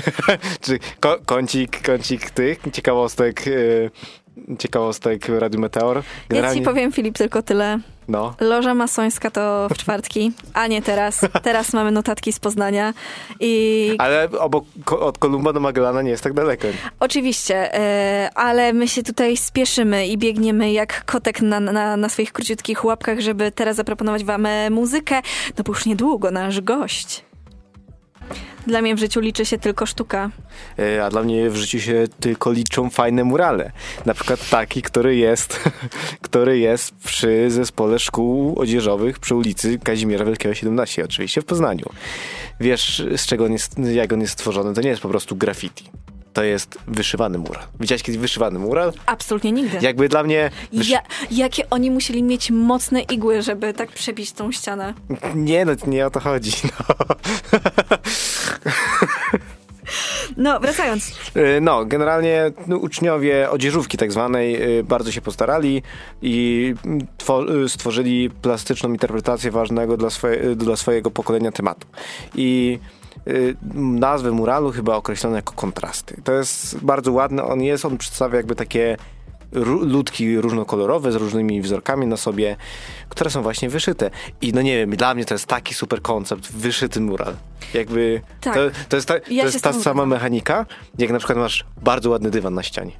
czy ko- kącik, kącik tych ciekawostek y, ciekawostek Radiu Meteor. Ja ci powiem, Filip, tylko tyle. no. Loża masońska to w czwartki, a nie teraz. Teraz mamy notatki z Poznania i Ale obok, od Kolumba do Magellana nie jest tak daleko. Oczywiście, e, ale my się tutaj spieszymy i biegniemy jak kotek na, na, na swoich króciutkich łapkach, żeby teraz zaproponować wam e, muzykę, no bo już niedługo nasz gość. Dla mnie w życiu liczy się tylko sztuka. E, A dla mnie w życiu się tylko liczą fajne murale. Na przykład taki, który jest, który jest przy zespole szkół odzieżowych przy ulicy Kazimierza Wielkiego 17, oczywiście w Poznaniu. Wiesz, z czego on jest, jak on jest stworzony? To nie jest po prostu graffiti. To jest wyszywany mural. Widziałeś kiedyś wyszywany mural? Absolutnie nigdy. Jakby dla mnie... Wysz... Ja, jakie oni musieli mieć mocne igły, żeby tak przebić tą ścianę. Nie, no nie o to chodzi. No. No, wracając. Y, No, generalnie no, uczniowie odzieżówki tak zwanej y, bardzo się postarali i mm, y, stworzyli plastyczną interpretację ważnego dla, swoje, dla swojego pokolenia tematu. I y, nazwę muralu chyba określono jako kontrasty. To jest bardzo ładne, on jest, on przedstawia jakby takie ludki różnokolorowe z różnymi wzorkami na sobie, które są właśnie wyszyte. I no nie wiem, dla mnie to jest taki super koncept, wyszyty mural. Jakby Tak. to, to jest ta, Ja to jest ta sama mechanika, jak na przykład masz bardzo ładny dywan na ścianie.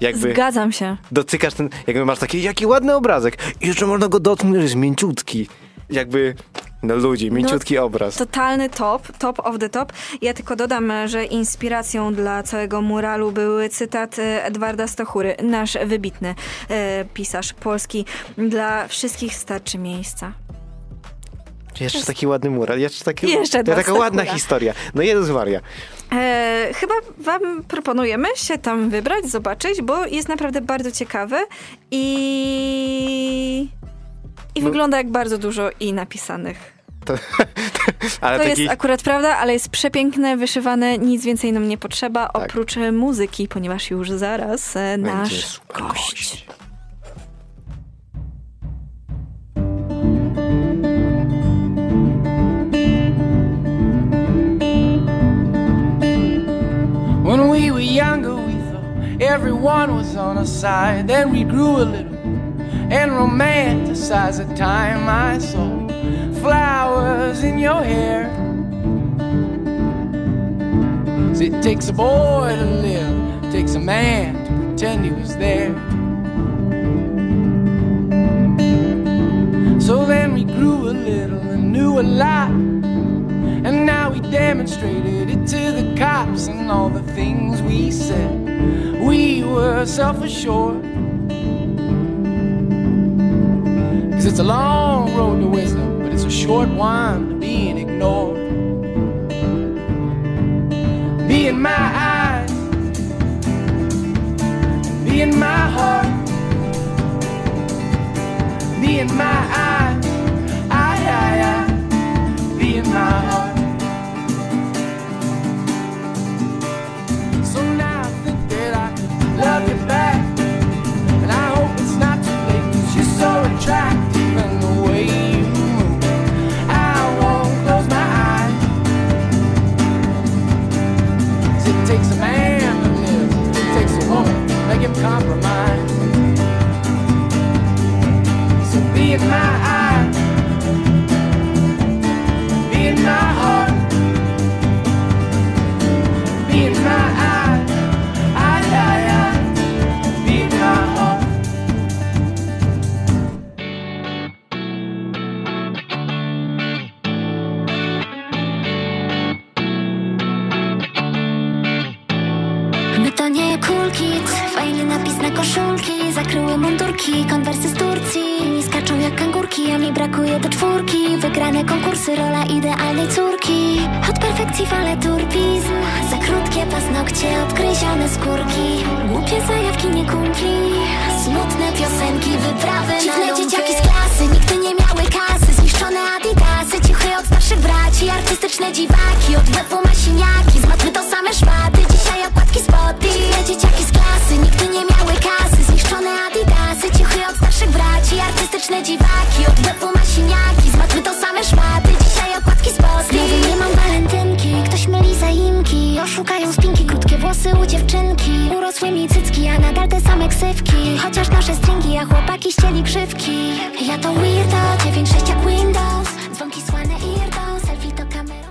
Jakby Zgadzam się. dotykasz ten, jakby masz taki, jaki ładny obrazek i jeszcze można go dotknąć, że jest mięciutki. Jakby, no ludzi, mięciutki obraz. Totalny top, top of the top. Ja tylko dodam, że inspiracją dla całego muralu były cytaty Edwarda Stochury, nasz wybitny e, pisarz polski. Dla wszystkich starczy miejsca. Jeszcze taki ładny mural, jeszcze, taki, Jeszcze taka Edward ładna historia. No Jezus Maria. E, chyba wam proponujemy się tam wybrać, zobaczyć, bo jest naprawdę bardzo ciekawy i... I No. wygląda jak bardzo dużo i napisanych. Ale To taki, jest akurat prawda, ale jest przepiękne, wyszywane, nic więcej nam nie potrzeba, Tak. oprócz e, muzyki, ponieważ już zaraz e, będzie nasz gość. When we were younger, we thought everyone was on our side. Then we grew a little and romanticize the time I saw flowers in your hair. 'Cause it takes a boy to live, it takes a man to pretend he was there. So then we grew a little and knew a lot. And now we demonstrated it to the cops and all the things we said. We were self assured. Cause it's a long road to wisdom, but it's a short one to being ignored. Be in my eyes, be in my heart, be in my eyes, skórki. Głupie zajawki, nie kumpli. Smutne piosenki, wyprawy Dziwne na dzieciaki z klasy, nigdy nie miały kasy. Zniszczone adidasy, ciuchy od starszych braci. Artystyczne dziwaki, od WF-u Chociaż nasze stringi, a chłopaki ścieli grzywki Ja to weirdo, 9-6 jak Windows Dzwonki słane eardo, selfie to kamerą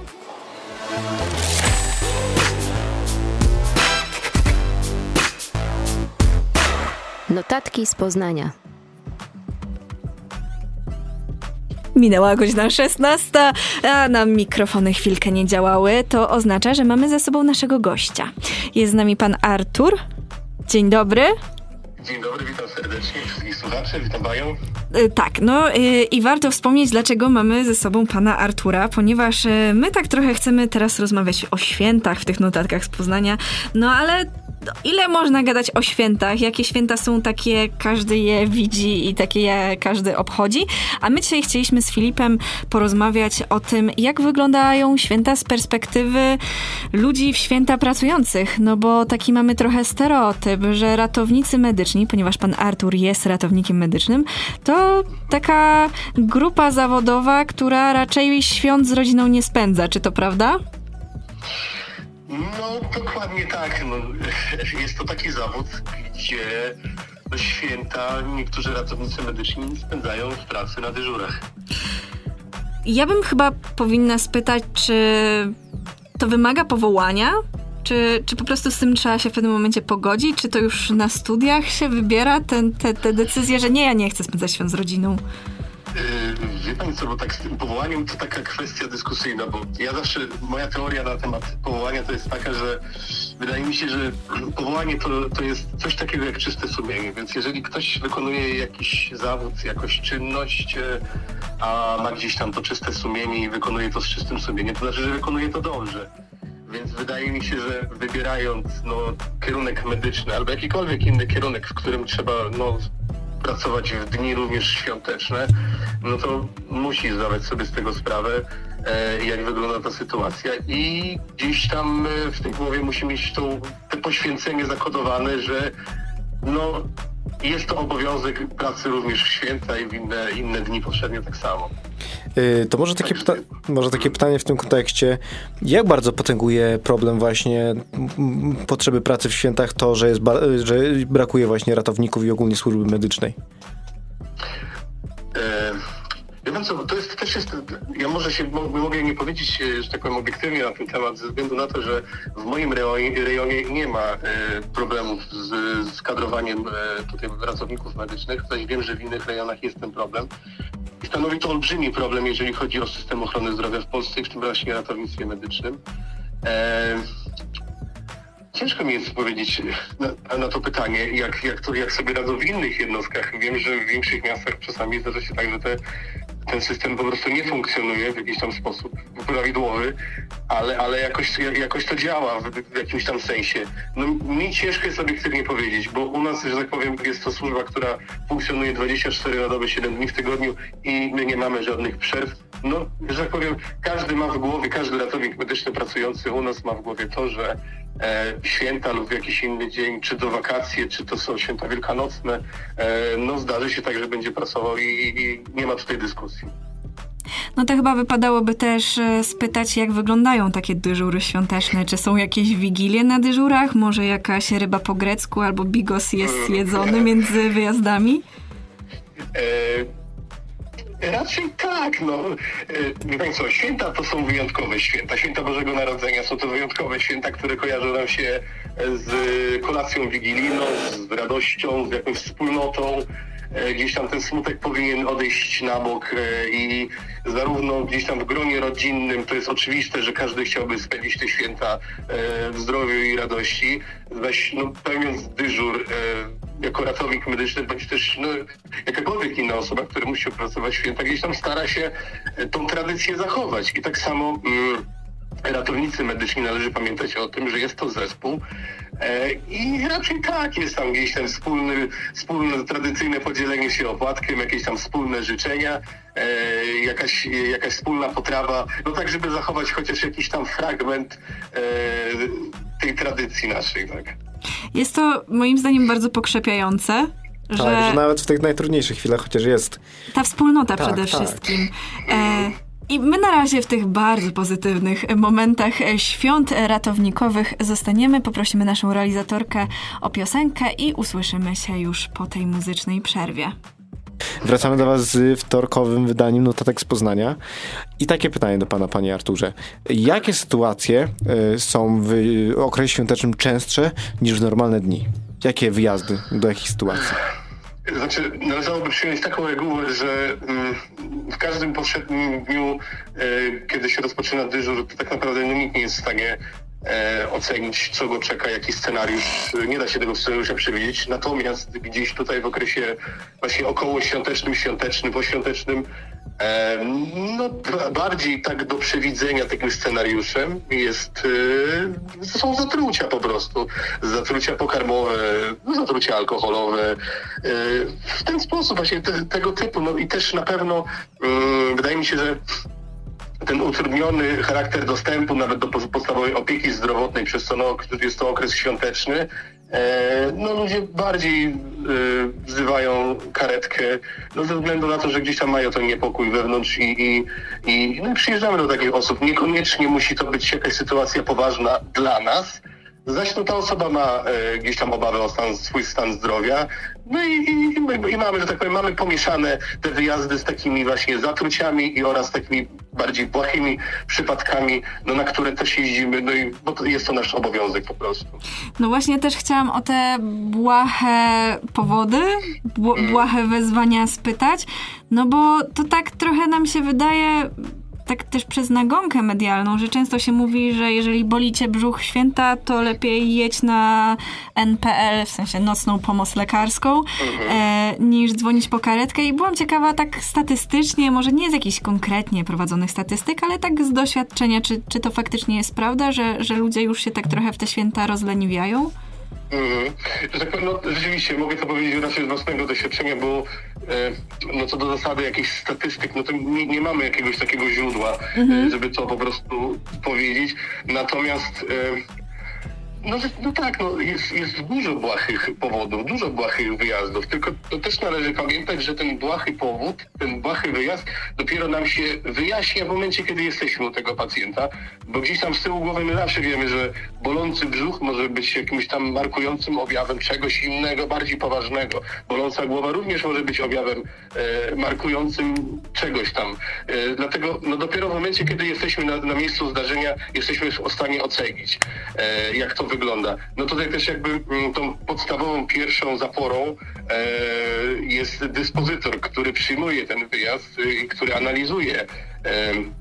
Notatki z Poznania. Minęła godzina 16, a nam mikrofony chwilkę nie działały. To oznacza, że mamy ze sobą naszego gościa. Jest z nami pan Artur. Dzień dobry. Dzień dobry, witam serdecznie wszystkich słuchaczy, witam panią. Y, Tak, no y, i warto wspomnieć, dlaczego mamy ze sobą pana Artura, ponieważ y, my tak trochę chcemy teraz rozmawiać o świętach w tych notatkach z Poznania, no ale ile można gadać o świętach? Jakie święta są takie, każdy je widzi i takie je każdy obchodzi? A my dzisiaj chcieliśmy z Filipem porozmawiać o tym, jak wyglądają święta z perspektywy ludzi w święta pracujących. No bo taki mamy trochę stereotyp, że ratownicy medyczni, ponieważ pan Artur jest ratownikiem medycznym, to taka grupa zawodowa, która raczej świąt z rodziną nie spędza. Czy to prawda? No, dokładnie tak. No, jest to taki zawód, gdzie święta niektórzy ratownicy medyczni spędzają w pracy na dyżurach. Ja bym chyba powinna spytać, czy to wymaga powołania? Czy, czy po prostu z tym trzeba się w pewnym momencie pogodzić? Czy to już na studiach się wybiera ten, te, te decyzje, że nie, ja nie chcę spędzać świąt z rodziną? Yy, Wie pani co, bo tak z tym powołaniem to taka kwestia dyskusyjna, bo ja zawsze, moja teoria na temat powołania to jest taka, że wydaje mi się, że powołanie to, to jest coś takiego jak czyste sumienie, więc jeżeli ktoś wykonuje jakiś zawód, jakąś czynność, e, a ma gdzieś tam to czyste sumienie i wykonuje to z czystym sumieniem, to znaczy, że wykonuje to dobrze. Więc wydaje mi się, że wybierając no, kierunek medyczny albo jakikolwiek inny kierunek, w którym trzeba no, pracować w dni również świąteczne, no to musi zdawać sobie z tego sprawę, e, jak wygląda ta sytuacja. I gdzieś tam e, w tej głowie musi mieć tą, to poświęcenie zakodowane, że no, jest to obowiązek pracy również w święta i w inne, inne dni powszednie tak samo. Yy, To może takie, pyta- może takie pytanie w tym kontekście. Jak bardzo potęguje problem właśnie potrzeby pracy w świętach to, że, jest ba- że brakuje właśnie ratowników i ogólnie służby medycznej? E, Wie co, to jest też jest, ja może się mo- mogę nie powiedzieć, e, że tak powiem, obiektywnie na ten temat, ze względu na to, że w moim rejonie, nie ma e, problemów z, z kadrowaniem e, tutaj pracowników medycznych, choć wiem, że w innych rejonach jest ten problem. I stanowi to olbrzymi problem, jeżeli chodzi o system ochrony zdrowia w Polsce i w tym właśnie ratownictwie medycznym. Ciężko mi jest powiedzieć na, na to pytanie, jak, jak, to, jak sobie radzą w innych jednostkach. Wiem, że w większych miastach czasami zdarza się tak, że te, ten system po prostu nie funkcjonuje w jakiś tam sposób prawidłowy, ale, ale jakoś, jakoś to działa w, w jakimś tam sensie. No, mi ciężko jest obiektywnie powiedzieć, bo u nas, że tak powiem, jest to służba, która funkcjonuje 24 na dobę, 7 dni w tygodniu i my nie mamy żadnych przerw. No, że tak powiem, każdy ma w głowie, każdy ratownik medyczny pracujący u nas ma w głowie to, że e, święta lub jakiś inny dzień, czy to wakacje, czy to są święta wielkanocne, e, no zdarzy się tak, że będzie pracował i, i nie ma tutaj dyskusji. No to chyba wypadałoby też e, spytać, jak wyglądają takie dyżury świąteczne. Czy są jakieś wigilie na dyżurach? Może jakaś ryba po grecku albo bigos jest jedzony między wyjazdami? E, raczej tak, no. E, Wie Państwo, co, święta to są wyjątkowe święta. Święta Bożego Narodzenia są to wyjątkowe święta, które kojarzą nam się z kolacją wigilijną, z radością, z jakąś wspólnotą. E, Gdzieś tam ten smutek powinien odejść na bok e, i zarówno gdzieś tam w gronie rodzinnym to jest oczywiste, że każdy chciałby spędzić te święta e, w zdrowiu i radości. Weź, no, pełniąc dyżur jako ratownik medyczny, bądź też no, jakakolwiek inna osoba, która musi pracować w święta, gdzieś tam stara się tą tradycję zachować. I tak samo mm, ratownicy medyczni należy pamiętać o tym, że jest to zespół e, i raczej tak, jest tam gdzieś ten wspólny, wspólne tradycyjne podzielenie się opłatkiem, jakieś tam wspólne życzenia, e, jakaś, jakaś wspólna potrawa, no tak, żeby zachować chociaż jakiś tam fragment e, tej tradycji naszej, tak. Jest to moim zdaniem bardzo pokrzepiające, że, Tak, że nawet w tych najtrudniejszych chwilach chociaż jest. ta wspólnota Tak, przede tak. wszystkim. E, I my na razie w tych bardzo pozytywnych momentach e, świąt ratownikowych zostaniemy. Poprosimy naszą realizatorkę o piosenkę i usłyszymy się już po tej muzycznej przerwie. Wracamy do Was z wtorkowym wydaniem Notatek z Poznania. I takie pytanie do Pana, Panie Arturze. Jakie sytuacje y, są w okresie świątecznym częstsze niż w normalne dni? Jakie wyjazdy do jakich sytuacji? Znaczy, należałoby przyjąć taką regułę, że mm, w każdym powszednim dniu, e, kiedy się rozpoczyna dyżur, to tak naprawdę no, nikt nie jest w stanie e, ocenić, co go czeka, jaki scenariusz. Nie da się tego scenariusza przewidzieć. Natomiast gdzieś tutaj w okresie właśnie około świątecznym, świątecznym, poświątecznym Em, No, bardziej tak do przewidzenia takim scenariuszem jest, y, są zatrucia po prostu. Zatrucia pokarmowe, zatrucia alkoholowe. Y, w ten sposób właśnie te, tego typu. No i też na pewno mm, wydaje mi się, że ten utrudniony charakter dostępu nawet do po- podstawowej opieki zdrowotnej, przez co no, jest to okres świąteczny, e, no ludzie bardziej e, wzywają karetkę, no ze względu na to, że gdzieś tam mają ten niepokój wewnątrz i, i, i, no, i przyjeżdżamy do takich osób. Niekoniecznie musi to być jakaś sytuacja poważna dla nas, Zaś no, ta osoba ma e, gdzieś tam obawę o stan, swój stan zdrowia. No i, i, i, mamy, że tak powiem, mamy pomieszane te wyjazdy z takimi właśnie zatruciami i oraz takimi bardziej błahymi przypadkami, no, na które też jeździmy, no i bo to jest to nasz obowiązek po prostu. No właśnie też chciałam o te błahe powody, bł- błahe wezwania spytać, no bo to tak trochę nam się wydaje, tak też przez nagonkę medialną, że często się mówi, że jeżeli boli cię brzuch święta, to lepiej jedź na NPL, w sensie nocną pomoc lekarską, e, niż dzwonić po karetkę i byłam ciekawa tak statystycznie, może nie z jakichś konkretnie prowadzonych statystyk, ale tak z doświadczenia, czy, czy to faktycznie jest prawda, że, że ludzie już się tak trochę w te święta rozleniwiają? Mhm. Że tak powiem, no, rzeczywiście mogę to powiedzieć raczej z własnego doświadczenia, bo e, no, co do zasady jakichś statystyk, no to nie, nie mamy jakiegoś takiego źródła, e, żeby to po prostu powiedzieć. Natomiast e, no, no tak, no, jest, jest dużo błahych powodów, dużo błahych wyjazdów, tylko to też należy pamiętać, że ten błahy powód, ten błahy wyjazd dopiero nam się wyjaśnia w momencie, kiedy jesteśmy u tego pacjenta, bo gdzieś tam z tyłu głowy my zawsze wiemy, że bolący brzuch może być jakimś tam markującym objawem czegoś innego, bardziej poważnego. Boląca głowa również może być objawem e, markującym czegoś tam. E, dlatego no, dopiero w momencie, kiedy jesteśmy na, na miejscu zdarzenia, jesteśmy w stanie ocenić, e, jak to wygląda. No tutaj też jakby mm, tą podstawową pierwszą zaporą e, jest dyspozytor, który przyjmuje ten wyjazd y, i który analizuje em,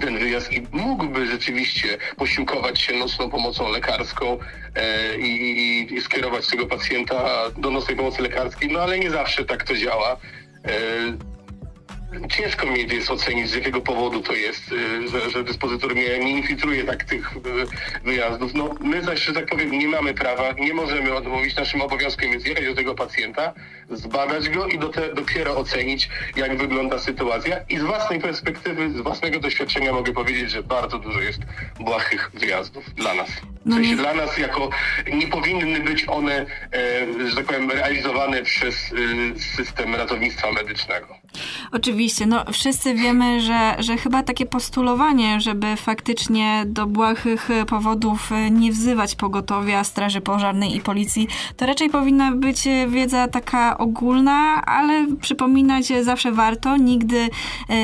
ten wyjazd i mógłby rzeczywiście posiłkować się nocną pomocą lekarską e, i, i, i skierować tego pacjenta do nocnej pomocy lekarskiej, no ale nie zawsze tak to działa. E, Ciężko mi jest ocenić, z jakiego powodu to jest, y, że, że dyspozytor nie, nie infiltruje tak tych y, wyjazdów. No, my zaś, że tak powiem, nie mamy prawa, nie możemy odmówić. Naszym obowiązkiem jest jechać do tego pacjenta, zbadać go i do te, dopiero ocenić, jak wygląda sytuacja. I z własnej perspektywy, z własnego doświadczenia mogę powiedzieć, że bardzo dużo jest błahych wyjazdów dla nas. W No sensie nie- dla nas jako nie powinny być one, e, że tak powiem, realizowane przez y, system ratownictwa medycznego. Oczywiście, no wszyscy wiemy, że, że chyba takie postulowanie, żeby faktycznie do błahych e, powodów e, nie wzywać pogotowia, straży pożarnej i policji, to raczej powinna być e, wiedza taka ogólna, ale przypominać zawsze warto, nigdy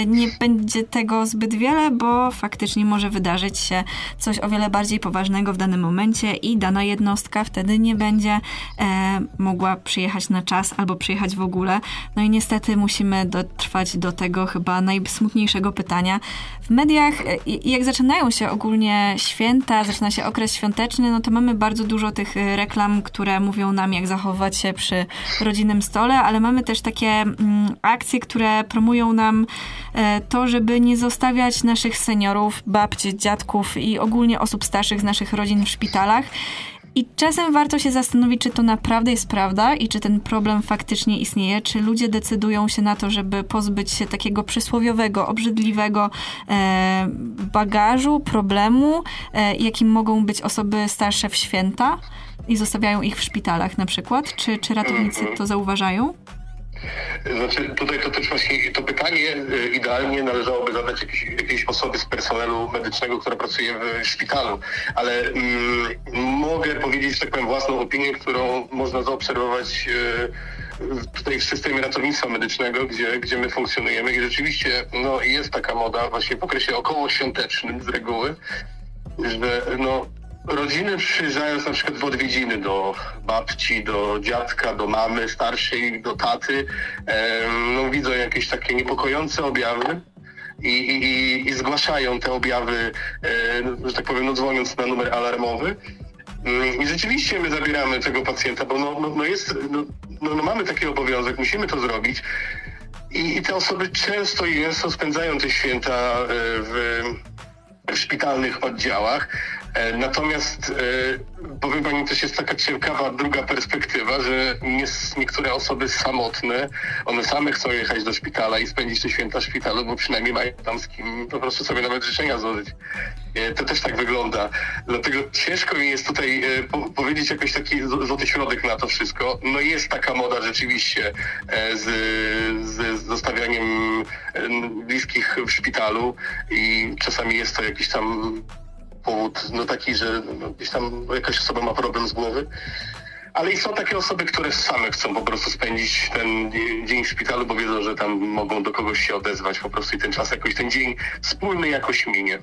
nie będzie tego zbyt wiele, bo faktycznie może wydarzyć się coś o wiele bardziej poważnego w danym momencie i dana jednostka wtedy nie będzie e, mogła przyjechać na czas albo przyjechać w ogóle. No i niestety musimy dotrwać do tego chyba najsmutniejszego pytania. W mediach, e, jak zaczynają się ogólnie święta, zaczyna się okres świąteczny, no to mamy bardzo dużo tych e, reklam, które mówią nam, jak zachowywać się przy rodzinnym stole, ale mamy też takie mm, akcje, które promują nam e, to, żeby nie zostawiać naszych seniorów, babci, dziadków i ogólnie osób starszych z naszych rodzin w szpitalach. I czasem warto się zastanowić, czy to naprawdę jest prawda i czy ten problem faktycznie istnieje, czy ludzie decydują się na to, żeby pozbyć się takiego przysłowiowego, obrzydliwego e, bagażu, problemu, e, jakim mogą być osoby starsze w święta i zostawiają ich w szpitalach na przykład. Czy, czy ratownicy to zauważają? Znaczy tutaj to też właśnie to pytanie y, idealnie należałoby zadać jakiejś, jakiejś osoby z personelu medycznego, która pracuje w szpitalu, ale mm, mogę powiedzieć, że tak powiem, własną opinię, którą można zaobserwować w- tutaj w systemie ratownictwa medycznego, gdzie, gdzie my funkcjonujemy. I rzeczywiście no, jest taka moda właśnie w okresie okołoświątecznym z reguły, że no, rodziny przyjeżdżając na przykład w odwiedziny do babci, do dziadka, do mamy starszej, do taty, no, widzą jakieś takie niepokojące objawy. I, i, i- zgłaszają te objawy, że tak powiem, no, dzwoniąc na numer alarmowy. Mm, I rzeczywiście my zabieramy tego pacjenta, bo no, no, no jest, no, no, no mamy taki obowiązek, musimy to zrobić. I, I te osoby często i gęsto spędzają te święta e, w szpitalnych oddziałach. E, Natomiast e, powiem Pani, też jest taka ciekawa druga perspektywa, że nie, niektóre osoby samotne, one same chcą jechać do szpitala i spędzić te święta w szpitalu, bo przynajmniej mają tam z kim po prostu sobie nawet życzenia złożyć. E, To też tak wygląda. Dlatego ciężko mi jest tutaj e, po, powiedzieć jakiś taki złoty środek na to wszystko. No jest taka moda rzeczywiście e, z, z, zostawianiem bliskich w szpitalu i czasami jest to jakiś tam powód no taki, że no, gdzieś tam jakaś osoba ma problem z głowy. Ale i są takie osoby, które same chcą po prostu spędzić ten dzie- dzień w szpitalu, bo wiedzą, że tam mogą do kogoś się odezwać po prostu i ten czas jakoś, ten dzień wspólny jakoś minie.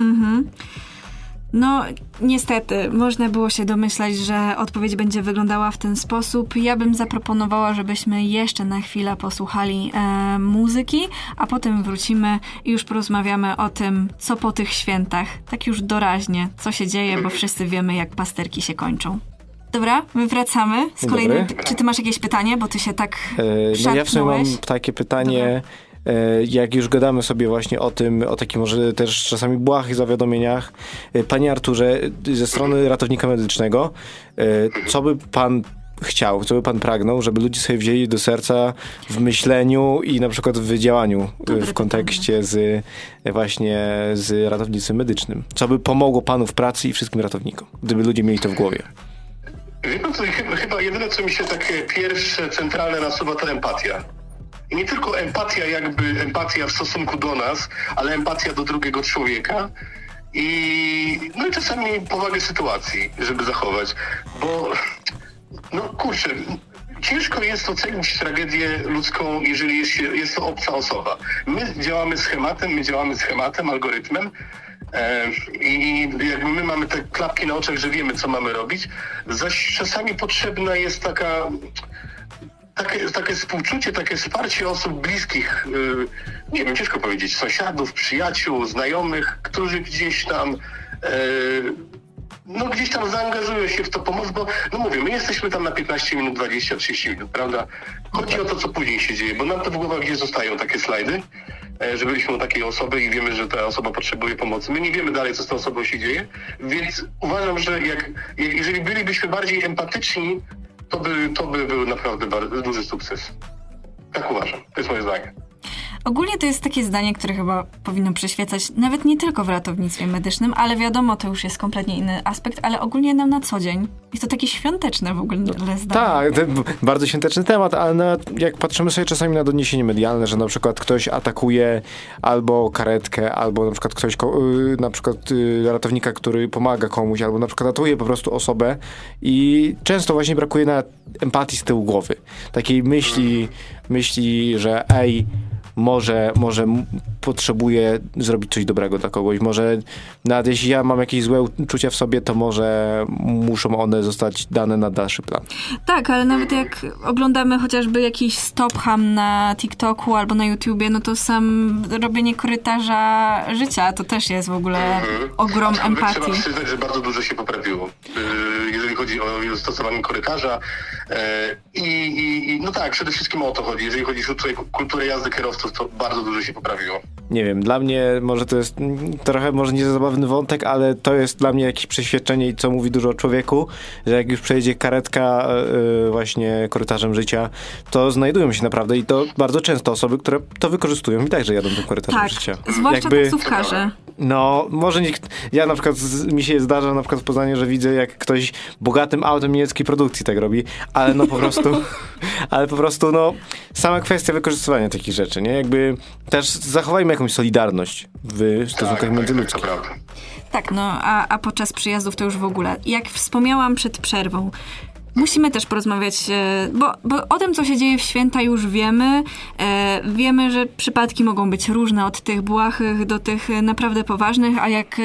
Mhm. No, niestety, można było się domyślać, że odpowiedź będzie wyglądała w ten sposób. Ja bym zaproponowała, żebyśmy jeszcze na chwilę posłuchali e, muzyki, a potem wrócimy i już porozmawiamy o tym, co po tych świętach. Tak już doraźnie, co się dzieje, bo wszyscy wiemy, jak pasterki się kończą. Dobra, my wracamy z kolejnym. Czy ty masz jakieś pytanie, bo ty się tak E, No ja w sumie mam takie pytanie, e, jak już gadamy sobie właśnie o tym, o takich może też czasami błahych zawiadomieniach. E, Panie Arturze, ze strony ratownika medycznego, e, co by pan chciał, co by pan pragnął, żeby ludzie sobie wzięli do serca w myśleniu i na przykład w działaniu e, Dobre w kontekście z e, właśnie z ratownictwem medycznym? Co by pomogło panu w pracy i wszystkim ratownikom, gdyby ludzie mieli to w głowie? Wie pan co, chyba, chyba jedyne, co mi się takie pierwsze, centralne nasuwa, to empatia. Nie tylko empatia, jakby empatia w stosunku do nas, ale empatia do drugiego człowieka. I, no i czasami powagę sytuacji, żeby zachować. Bo, no kurczę, ciężko jest ocenić tragedię ludzką, jeżeli jest, jest to obca osoba. My działamy schematem, my działamy schematem, algorytmem. E, I jakby my mamy te klapki na oczach, że wiemy, co mamy robić, zaś czasami potrzebna jest taka takie, takie współczucie, takie wsparcie osób bliskich, y, nie wiem, ciężko powiedzieć, sąsiadów, przyjaciół, znajomych, którzy gdzieś tam, y, no gdzieś tam zaangażują się w to pomoc, bo no mówię, my jesteśmy tam na 15 minut, 20, 30 minut, prawda? Chodzi o to, co później się dzieje, bo nam to w głowach gdzieś zostają takie slajdy, e, że byliśmy u takiej osoby i wiemy, że ta osoba potrzebuje pomocy. My nie wiemy dalej, co z tą osobą się dzieje, więc uważam, że jak, jeżeli bylibyśmy bardziej empatyczni, to by, to by był naprawdę bardzo duży sukces. Tak uważam. To jest moje zdanie. Ogólnie to jest takie zdanie, które chyba powinno przyświecać nawet nie tylko w ratownictwie medycznym, ale wiadomo, to już jest kompletnie inny aspekt, ale ogólnie nam na co dzień. Jest to takie świąteczne w ogóle zdanie. Tak, bardzo świąteczny temat, ale nawet jak patrzymy sobie czasami na doniesienie medialne, że na przykład ktoś atakuje albo karetkę, albo na przykład ktoś, y, na przykład y, ratownika, który pomaga komuś, albo na przykład ratuje po prostu osobę i często właśnie brakuje na empatii z tyłu głowy. Takiej myśli, myśli, że ej, może, może potrzebuję zrobić coś dobrego dla kogoś. Może nawet jeśli ja mam jakieś złe uczucia w sobie, to może muszą one zostać dane na dalszy plan. Tak, ale nawet jak oglądamy chociażby jakiś stop ham na TikToku albo na YouTubie, no to sam robienie korytarza życia to też jest w ogóle ogrom Aczkolwiek empatii. Trzeba przyznać, że bardzo dużo się poprawiło, yy, jeżeli chodzi o stosowanie korytarza. E, I, i, I no tak, przede wszystkim o to chodzi. Jeżeli chodzi o tutaj kulturę jazdy kierowców, to bardzo dużo się poprawiło. Nie wiem, dla mnie może to jest trochę może nie za zabawny wątek, ale to jest dla mnie jakieś przeświadczenie i co mówi dużo o człowieku, że jak już przejedzie karetka y, właśnie korytarzem życia, to znajdują się naprawdę i to bardzo często osoby, które to wykorzystują i także jadą tym korytarzem Tak, życia. zwłaszcza taksówkarze. No, może nikt. Ja na przykład z, mi się zdarza na przykład w Poznaniu, że widzę, jak ktoś bogatym autem niemieckiej produkcji tak robi, ale no po prostu, ale po prostu, no, sama kwestia wykorzystywania takich rzeczy, nie? Jakby też zachowajmy jakąś solidarność w stosunkach tak, międzyludzkich. to prawda. Tak, no a, a podczas przyjazdów to już w ogóle. Jak wspomniałam przed przerwą, musimy też porozmawiać, e, bo, bo o tym, co się dzieje w święta już wiemy. E, wiemy, że przypadki mogą być różne, od tych błahych do tych e, naprawdę poważnych, a jak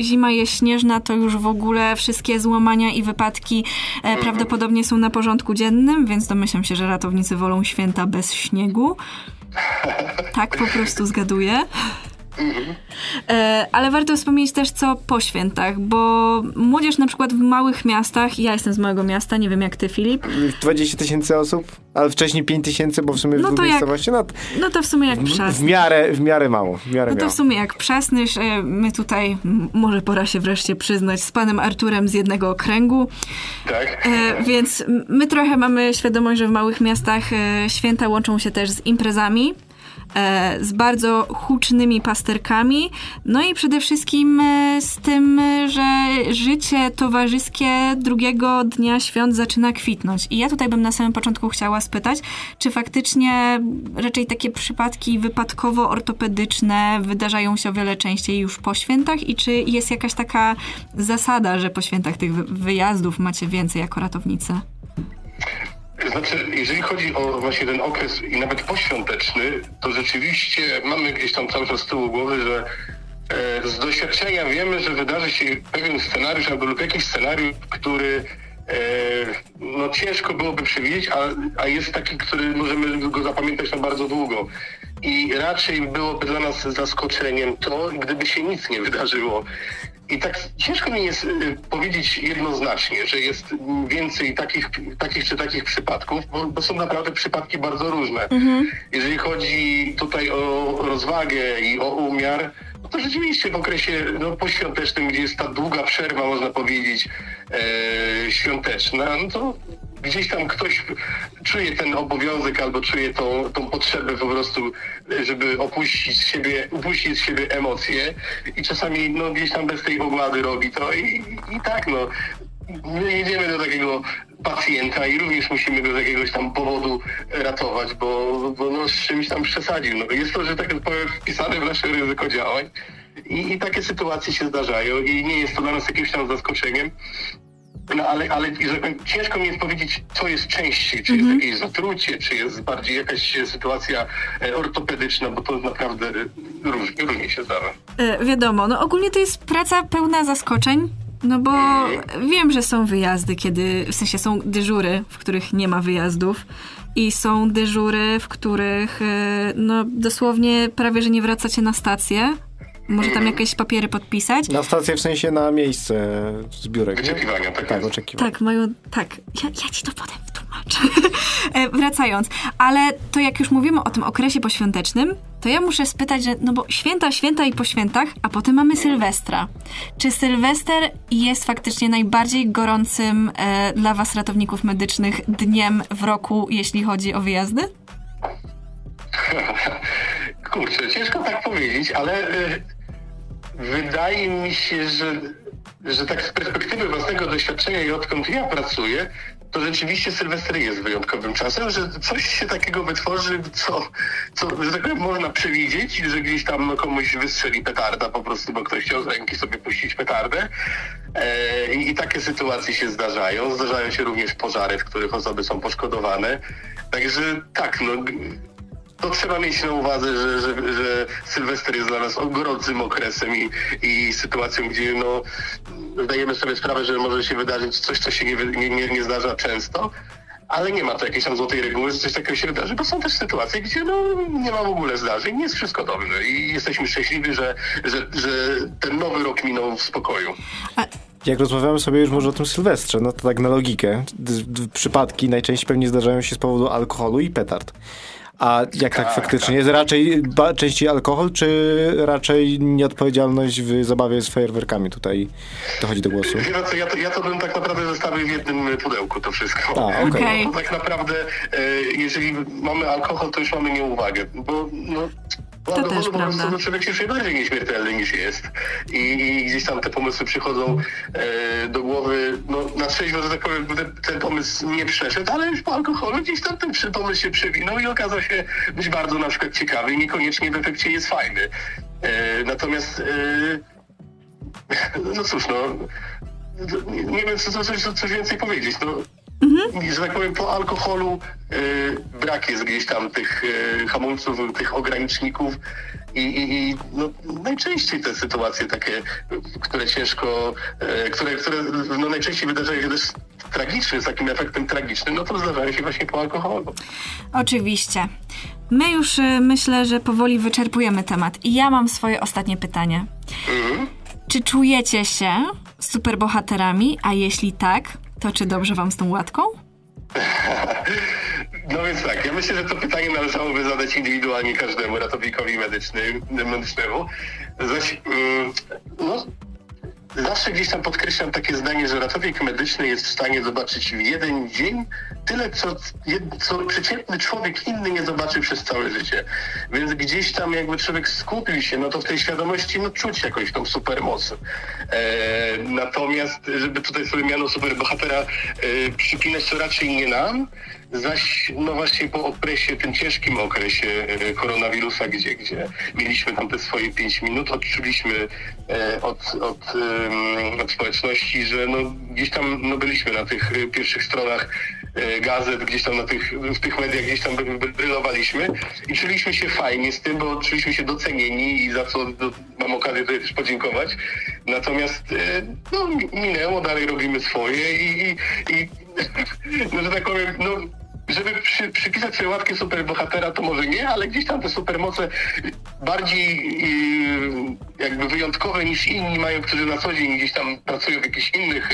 zima jest śnieżna, to już w ogóle wszystkie złamania i wypadki e, prawdopodobnie są na porządku dziennym, więc domyślam się, że ratownicy wolą święta bez śniegu. Tak po prostu zgaduję. E, Ale warto wspomnieć też co po świętach, bo młodzież na przykład w małych miastach, ja jestem z małego miasta, nie wiem jak ty Filip, 20 tysięcy osób, ale wcześniej 5 tysięcy, bo w sumie w No to dwóch miejscowości, no, no to w sumie jak w, w przasnysz. miarę, w miarę mało, w miarę No to miało. w sumie jak przasnysz, e, my tutaj, może pora się wreszcie przyznać, z panem Arturem z jednego okręgu, Tak? E, więc my trochę mamy świadomość, że w małych miastach święta łączą się też z imprezami. E, Z bardzo hucznymi pasterkami, no i przede wszystkim e, z tym, że życie towarzyskie drugiego dnia świąt zaczyna kwitnąć. I ja tutaj bym na samym początku chciała spytać, czy faktycznie raczej takie przypadki wypadkowo-ortopedyczne wydarzają się o wiele częściej już po świętach i czy jest jakaś taka zasada, że po świętach tych wy- wyjazdów macie więcej jako ratownicy? Znaczy, jeżeli chodzi o właśnie ten okres i nawet poświąteczny, to rzeczywiście mamy gdzieś tam cały czas z tyłu głowy, że e, z doświadczenia wiemy, że wydarzy się pewien scenariusz albo lub jakiś scenariusz, który e, no ciężko byłoby przewidzieć, a, a jest taki, który możemy go zapamiętać na bardzo długo. I raczej byłoby dla nas zaskoczeniem to, gdyby się nic nie wydarzyło. I tak ciężko mi jest y, powiedzieć jednoznacznie, że jest więcej takich, takich czy takich przypadków, bo, bo są naprawdę przypadki bardzo różne. Jeżeli chodzi tutaj o rozwagę i o umiar, no to rzeczywiście w okresie no, poświątecznym, gdzie jest ta długa przerwa, można powiedzieć, e, świąteczna, no to gdzieś tam ktoś czuje ten obowiązek albo czuje tą, tą potrzebę po prostu, żeby opuścić z siebie, upuścić z siebie emocje i czasami no, gdzieś tam bez tej ogłady robi to i, i tak no. My jedziemy do takiego pacjenta i również musimy go z jakiegoś tam powodu ratować, bo, bo no, z czymś tam przesadził. No, jest to, że tak powiem, wpisane w nasze ryzyko działań i, i takie sytuacje się zdarzają i nie jest to dla nas jakimś tam zaskoczeniem. No ale, ale ciężko mi jest powiedzieć, co jest częściej, czy jest jakieś zatrucie, czy jest bardziej jakaś sytuacja e, ortopedyczna, bo to naprawdę e, różnie, różnie się zdarza. E, wiadomo, no ogólnie to jest praca pełna zaskoczeń, no bo wiem, że są wyjazdy, kiedy, w sensie są dyżury, w których nie ma wyjazdów i są dyżury, w których e, no dosłownie prawie, że nie wracacie na stację, może tam jakieś papiery podpisać. Na stację w sensie na miejsce zbiórek. nie? Wyczekiwania, tak Tak, oczekiwania. Tak, mają, tak. Ja, ja ci to potem wytłumaczę. E, Wracając, ale to jak już mówimy o tym okresie poświątecznym, to ja muszę spytać, że no bo święta, święta i po świętach, a potem mamy Sylwestra. Czy Sylwester jest faktycznie najbardziej gorącym e, dla was ratowników medycznych dniem w roku, jeśli chodzi o wyjazdy? Kurczę, ciężko tak powiedzieć, ale y, wydaje mi się, że, że tak z perspektywy własnego doświadczenia i odkąd ja pracuję, to rzeczywiście Sylwester jest wyjątkowym czasem, że coś się takiego wytworzy, co, co że tak powiem, można przewidzieć, że gdzieś tam komuś wystrzeli petarda po prostu, bo ktoś chciał z ręki sobie puścić petardę. E, i, I takie sytuacje się zdarzają. Zdarzają się również pożary, w których osoby są poszkodowane. Także tak, no to trzeba mieć na uwadze, że, że, że Sylwester jest dla nas gorącym okresem i, i sytuacją, gdzie no, zdajemy sobie sprawę, że może się wydarzyć coś, co się nie, nie, nie, nie zdarza często, ale nie ma to jakiejś tam złotej reguły, że coś takiego się wydarzy, bo są też sytuacje, gdzie no, nie ma w ogóle zdarzeń, jest wszystko dobrze i jesteśmy szczęśliwi, że, że, że ten nowy rok minął w spokoju. Jak rozmawiamy sobie już może o tym Sylwestrze, no to tak na logikę. Przypadki najczęściej pewnie zdarzają się z powodu alkoholu i petard. A jak tak, Tak, faktycznie jest? Raczej ba- częściej alkohol, czy raczej nieodpowiedzialność w zabawie z fajerwerkami tutaj dochodzi do głosu? Wie co, ja, to, ja to bym tak naprawdę zostawił w jednym pudełku to wszystko. A. Okej. Bo tak naprawdę, e, jeżeli mamy alkohol, to już mamy nieuwagę, bo no, To alkoholu też po prostu prawda. no, człowiek się czuje bardziej nieśmiertelny niż jest. I, I gdzieś tam te pomysły przychodzą e, do głowy, no na trzeźwo, że tak powiem, ten, ten pomysł nie przeszedł, ale już po alkoholu gdzieś tam ten pomysł się przewinął i okazał się być bardzo na przykład ciekawy i niekoniecznie w efekcie jest fajny. E, natomiast e, no cóż, no. Nie, nie wiem, co, co, co, coś więcej powiedzieć. No, Że tak powiem, po alkoholu y, brak jest gdzieś tam tych y, hamulców, tych ograniczników I, i, i no, najczęściej te sytuacje takie, które ciężko, e, które, które no, najczęściej wydarzają się też tragicznie, z takim efektem tragicznym, no to zdarzają się właśnie po alkoholu. Oczywiście. My już y, myślę, że powoli wyczerpujemy temat. I ja mam swoje ostatnie pytanie. Czy czujecie się superbohaterami? A jeśli tak, to czy dobrze wam z tą łatką? No więc tak, ja myślę, że to pytanie należałoby zadać indywidualnie każdemu ratownikowi medyczny, medycznemu. Zaś, mm, no, zawsze gdzieś tam podkreślam takie zdanie, że ratownik medyczny jest w stanie zobaczyć w jeden dzień tyle, co, co przeciętny człowiek inny nie zobaczy przez całe życie. Więc gdzieś tam jakby człowiek skupił się, no to w tej świadomości no, czuć jakąś tą supermoc. E, natomiast, żeby tutaj sobie miano superbohatera e, przypinać, to raczej nie nam, zaś no właśnie po okresie, tym ciężkim okresie e, koronawirusa, gdzie, gdzie mieliśmy tam te swoje pięć minut, odczuliśmy e, od, od, od społeczności, że no gdzieś tam no byliśmy na tych e, pierwszych stronach gazet, gdzieś tam na tych, w tych mediach gdzieś tam bry- bry- brylowaliśmy i czuliśmy się fajnie z tym, bo czuliśmy się docenieni i za co do, mam okazję tutaj też podziękować. Natomiast no mi- minęło, dalej robimy swoje i, i, i no, że tak powiem, no żeby przy, przypisać sobie łatkę superbohatera, to może nie, ale gdzieś tam te supermoce bardziej yy, jakby wyjątkowe niż inni mają, którzy na co dzień gdzieś tam pracują w jakichś innych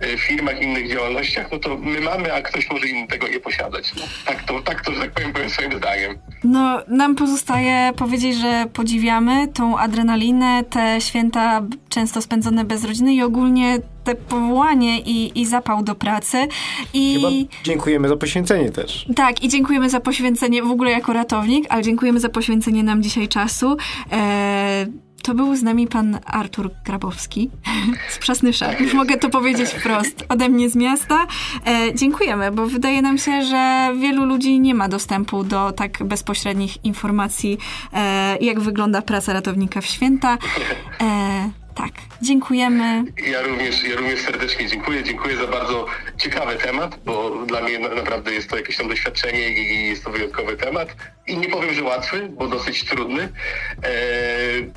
e, firmach, innych działalnościach, no to my mamy, a ktoś może inny tego nie posiadać. No, tak to, tak to, że tak powiem, powiem swoim zdaniem. No, nam pozostaje powiedzieć, że podziwiamy tą adrenalinę, te święta często spędzone bez rodziny i ogólnie te powołanie i, i zapał do pracy. I Chyba dziękujemy za poświęcenie też. tak, i dziękujemy za poświęcenie w ogóle jako ratownik, ale dziękujemy za poświęcenie nam dzisiaj czasu. E, to był z nami pan Artur Grabowski z Przasnysza. Już mogę to powiedzieć wprost. Ode mnie z miasta. E, dziękujemy, bo wydaje nam się, że wielu ludzi nie ma dostępu do tak bezpośrednich informacji, e, jak wygląda praca ratownika w święta. E, tak, dziękujemy. Ja również, ja również serdecznie dziękuję. Dziękuję za bardzo ciekawy temat, bo dla mnie na- naprawdę jest to jakieś tam doświadczenie i jest to wyjątkowy temat. I nie powiem, że łatwy, bo dosyć trudny. Eee,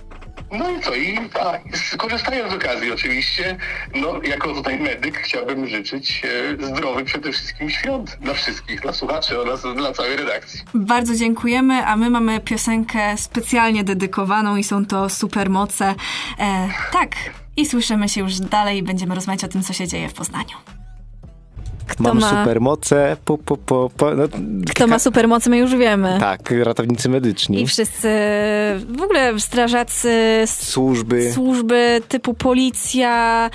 no i co? I a, z okazji oczywiście, no jako tutaj medyk chciałbym życzyć e, zdrowych przede wszystkim świąt dla wszystkich, dla słuchaczy oraz dla całej redakcji. Bardzo dziękujemy, a my mamy piosenkę specjalnie dedykowaną i są to supermoce. E, tak, i słyszymy się już dalej będziemy rozmawiać o tym, co się dzieje w Poznaniu. Kto Mam ma, supermoce, po, po, po, po, no, kto ma supermoce, my już wiemy. Tak, ratownicy medyczni, I wszyscy, w ogóle strażacy, służby. służby typu policja,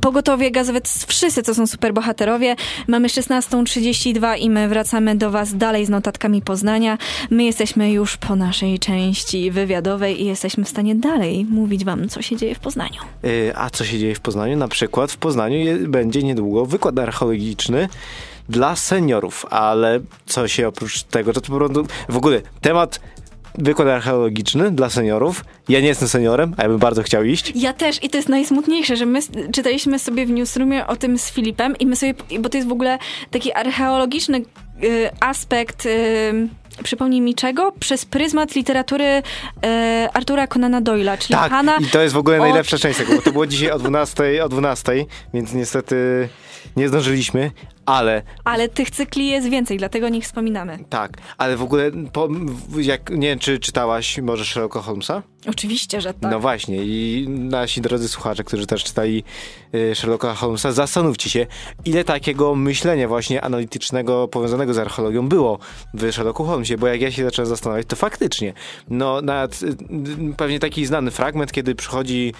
pogotowie gazowe, wszyscy to są superbohaterowie. Mamy 16.32 i my wracamy do Was dalej z notatkami Poznania. My jesteśmy już po naszej części wywiadowej i jesteśmy w stanie dalej mówić Wam, co się dzieje w Poznaniu. Y, A co się dzieje w Poznaniu? Na przykład w Poznaniu je, będzie niedługo wykład archeologiczny dla seniorów, ale co się oprócz tego, to, to po prostu w ogóle temat wykład archeologiczny dla seniorów. Ja nie jestem seniorem, a ja bym bardzo chciał iść. Ja też i to jest najsmutniejsze, że my czytaliśmy sobie w newsroomie o tym z Filipem i my sobie, bo to jest w ogóle taki archeologiczny y, aspekt, y, przypomnij mi czego? Przez pryzmat literatury y, Artura Conana Doyle'a, czyli Tak, Hanna... i to jest w ogóle najlepsza część tego, bo to było dzisiaj o 12, o 12, więc niestety nie zdążyliśmy, ale Ale tych cykli jest więcej, dlatego nie wspominamy. tak, ale w ogóle po, jak, nie wiem, czy czytałaś może Sherlocka Holmesa? Oczywiście, że tak. No właśnie i nasi drodzy słuchacze, którzy też czytali y, Sherlocka Holmesa, zastanówcie się, ile takiego myślenia właśnie analitycznego powiązanego z archeologią było w Sherlocku Holmesie, bo jak ja się zacząłem zastanawiać, to faktycznie, no nawet y, y, pewnie taki znany fragment, kiedy przychodzi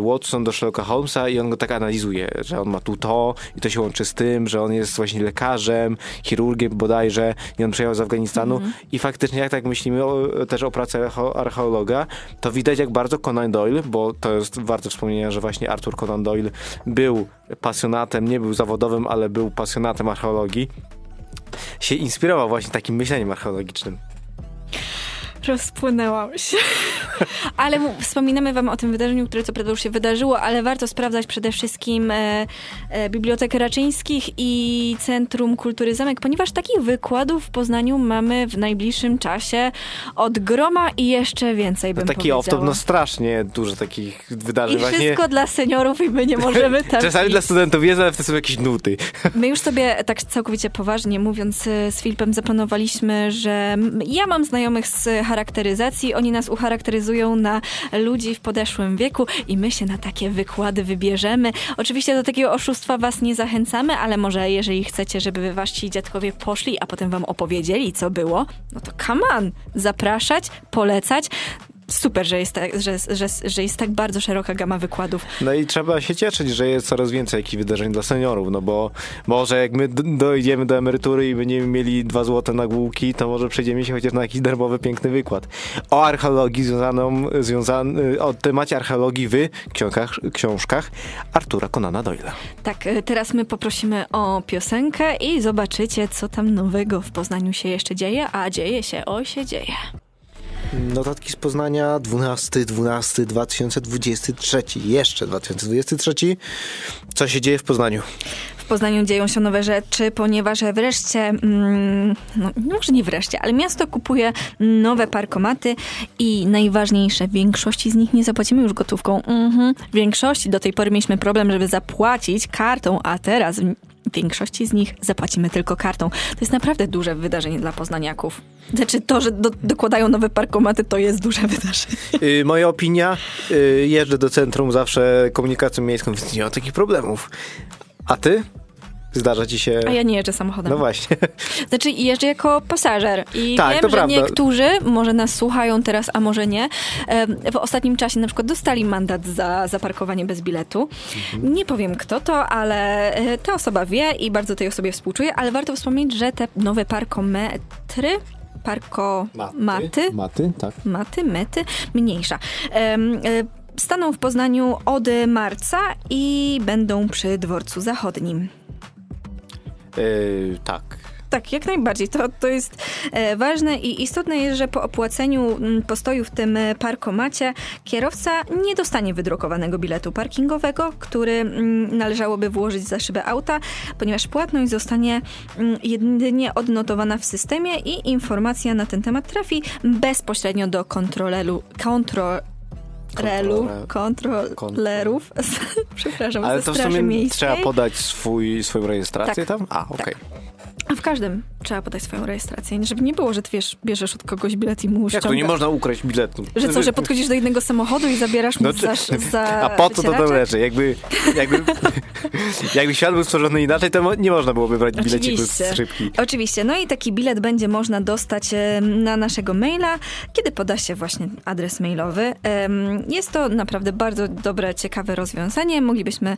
Watson do Sherlocka Holmesa i on go tak analizuje, że on ma tu to i to się łączy z tym, że on jest właśnie lekarzem, chirurgiem bodajże i on przyjechał z Afganistanu. I faktycznie jak tak myślimy o, też o pracy archeo- archeologa, to widać jak bardzo Conan Doyle, bo to jest warte wspomnienia, że właśnie Arthur Conan Doyle był pasjonatem, nie był zawodowym, ale był pasjonatem archeologii, się inspirował właśnie takim myśleniem archeologicznym. Rozpłynęłam się. Ale wspominamy wam o tym wydarzeniu, które co prawda już się wydarzyło, ale warto sprawdzać przede wszystkim e, e, Bibliotekę Raczyńskich i Centrum Kultury Zamek, ponieważ takich wykładów w Poznaniu mamy w najbliższym czasie od groma i jeszcze więcej, bym Taki powiedziała. off-top, no strasznie dużo takich wydarzeń. I właśnie. wszystko dla seniorów i my nie możemy tam Czasami iść. dla studentów jest, ale to są jakieś nuty. My już sobie tak całkowicie poważnie mówiąc e, z Filipem zaplanowaliśmy, że ja mam znajomych z charakteryzacji, oni nas ucharakteryzują na ludzi w podeszłym wieku i my się na takie wykłady wybierzemy. Oczywiście do takiego oszustwa was nie zachęcamy, ale może jeżeli chcecie, żeby wasi dziadkowie poszli, a potem wam opowiedzieli, co było, no to come on, zapraszać, polecać. Super, że jest, tak, że, że, że jest tak bardzo szeroka gama wykładów. No i trzeba się cieszyć, że jest coraz więcej jakichś wydarzeń dla seniorów, no bo może jak my dojdziemy do emerytury i będziemy mieli dwa złote nagłówki, to może przejdziemy się chociaż na jakiś darmowy, piękny wykład. O archeologii związaną, związany, o temacie archeologii w książkach, książkach Artura Conana Doyle'a. Tak, y, teraz my poprosimy o piosenkę i zobaczycie, co tam nowego w Poznaniu się jeszcze dzieje, a dzieje się, oj się dzieje. Notatki z Poznania 12, 12, 2023, jeszcze 2023. Co się dzieje w Poznaniu? W Poznaniu dzieją się nowe rzeczy, ponieważ wreszcie, mm, no może nie wreszcie, ale miasto kupuje nowe parkomaty i najważniejsze, w większości z nich nie zapłacimy już gotówką. Mhm. W większości do tej pory mieliśmy problem, żeby zapłacić kartą, a teraz większości z nich zapłacimy tylko kartą. To jest naprawdę duże wydarzenie dla poznaniaków. Znaczy to, że do, dokładają nowe parkomaty, to jest duże wydarzenie. Yy, moja opinia, yy, jeżdżę do centrum zawsze komunikacją miejską, więc nie ma takich problemów. A ty? Zdarza ci się... A ja nie jeżdżę samochodem. No właśnie. Znaczy jeżdżę jako pasażer i Tak, wiem, to że prawda. niektórzy może nas słuchają teraz, a może nie. W ostatnim czasie na przykład dostali mandat za zaparkowanie bez biletu. Mhm. Nie powiem kto to, ale e, ta osoba wie i bardzo tej osobie współczuję, ale warto wspomnieć, że te nowe parkometry parkomaty, Maty, tak. maty, mety, mniejsza. E, Staną w Poznaniu od marca i będą przy dworcu zachodnim. Yy, tak. Tak, jak najbardziej. To, to jest e, ważne i istotne jest, że po opłaceniu mm, postoju w tym e, parkomacie kierowca nie dostanie wydrukowanego biletu parkingowego, który mm, należałoby włożyć za szybę auta, ponieważ płatność zostanie mm, jedynie odnotowana w systemie i informacja na ten temat trafi bezpośrednio do kontroleru, kontro, Relu, Kontrole- kontrolerów, przepraszam, Ale to w sumie Miejskiej. trzeba podać swój, swoją rejestrację Tak. tam? A, okej. A w każdym trzeba podać swoją rejestrację, żeby nie było, że ty wiesz, bierzesz od kogoś bilet i mu Jak to nie można ukraść biletu? Że co, że podchodzisz do jednego samochodu i zabierasz mu No, za, za A po co to tam leży? Jakby, jakby, jakby świat był stworzony inaczej, to nie można byłoby brać bilecików z szybki. Oczywiście. No i taki bilet będzie można dostać na naszego maila, kiedy poda się właśnie adres mailowy. Jest to naprawdę bardzo dobre, ciekawe rozwiązanie. Moglibyśmy,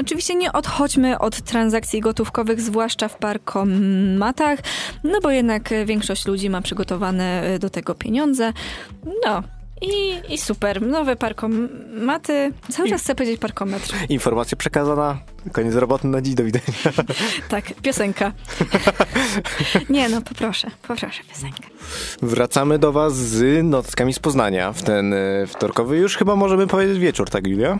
oczywiście nie odchodźmy od transakcji gotówkowych, zwłaszcza w parkomatach, no bo jednak e, większość ludzi ma przygotowane e, do tego pieniądze. No. I, I super, nowe parkomaty. Cały czas chcę powiedzieć parkometr. Informacja przekazana, koniec roboty na dziś, do widzenia. Tak, piosenka. Nie, no poproszę, poproszę piosenkę. Wracamy do was z notatkami z Poznania w ten e, wtorkowy już chyba możemy powiedzieć wieczór, tak Julia?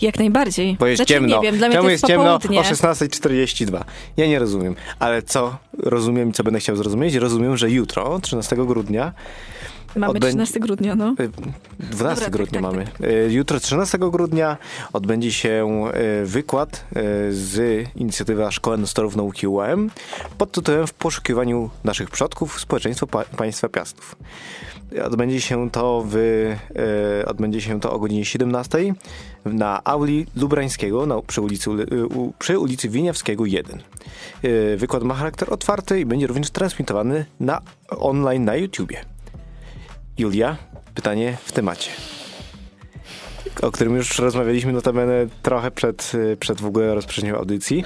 Jak najbardziej. Bo jest Znaczy, ciemno. Nie wiem, dla mnie Czemu to jest jest ciemno o 16.42? Ja nie rozumiem. Ale co rozumiem i co będę chciał zrozumieć? Rozumiem, że jutro, 13 grudnia, Mamy odbędzie- 13 grudnia, no. Y, 12 tak, grudnia tak, mamy. Y, Jutro, 13 grudnia, odbędzie się y, wykład y, z inicjatywy Szkoły Nestorów Nauki UAM pod tytułem W poszukiwaniu naszych przodków społeczeństwo pa państwa Piastów. Odbędzie się to w, y, odbędzie się to o godzinie 17 na auli Lubrańskiego na, przy, ulicy, y, przy ulicy Wieniawskiego 1. Y, Wykład ma charakter otwarty i będzie również transmitowany na online na YouTubie. Julia, pytanie w temacie. O którym już rozmawialiśmy notabene trochę przed, przed w ogóle rozpoczęciem audycji.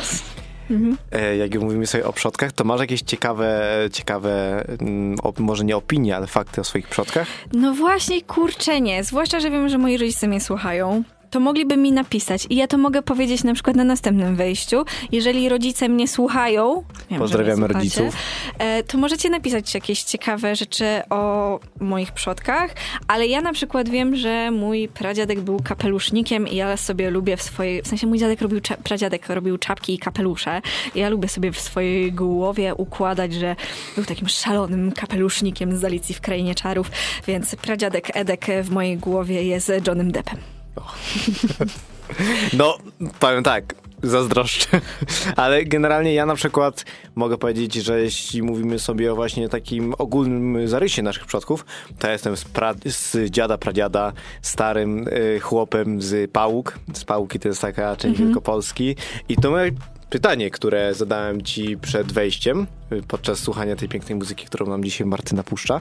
E, Jak mówimy sobie o przodkach, to masz jakieś ciekawe, ciekawe mm, o, może nie opinie, ale fakty o swoich przodkach? No właśnie, kurczę nie. Zwłaszcza, że wiem, że moi rodzice mnie słuchają. To mogliby mi napisać i ja to mogę powiedzieć na przykład na następnym wejściu. Jeżeli rodzice mnie słuchają, wiem, Pozdrawiamy mnie rodziców. e, to możecie napisać jakieś ciekawe rzeczy o moich przodkach, ale ja na przykład wiem, że mój pradziadek był kapelusznikiem i ja sobie lubię w swojej, w sensie mój dziadek robił, pradziadek robił czapki i kapelusze i ja lubię sobie w swojej głowie układać, że był takim szalonym kapelusznikiem z Alicji w Krainie Czarów, więc pradziadek Edek w mojej głowie jest Johnem Deppem. No, powiem tak, zazdroszczę. Ale generalnie ja na przykład mogę powiedzieć, że jeśli mówimy sobie o właśnie takim ogólnym zarysie naszych przodków, to ja jestem z, pra- z dziada, pradziada, starym y, chłopem z Pałuk. Z Pałuki to jest taka część Wielkopolski. I to moje pytanie, które zadałem ci przed wejściem, y, podczas słuchania tej pięknej muzyki, którą nam dzisiaj Martyna puszcza.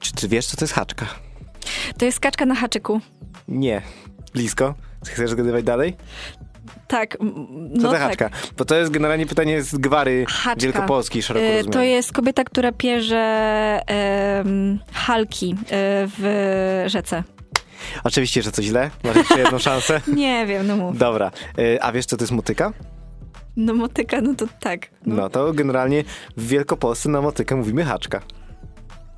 Czy ty wiesz, co to jest haczka? To jest kaczka na haczyku. Nie. Blisko? Chcesz zgadywać dalej? Tak, m, Co no to tak. haczka? Bo to jest generalnie pytanie z gwary Haczka. wielkopolskiej, szeroko rozumianej. To jest kobieta, która pierze halki e, w rzece. Oczywiście, że to źle. Masz jeszcze jedną szansę. Nie wiem, no mów. Dobra. E, A wiesz, co to jest motyka? No motyka, no to tak. No, No to generalnie w Wielkopolsce na motykę mówimy haczka.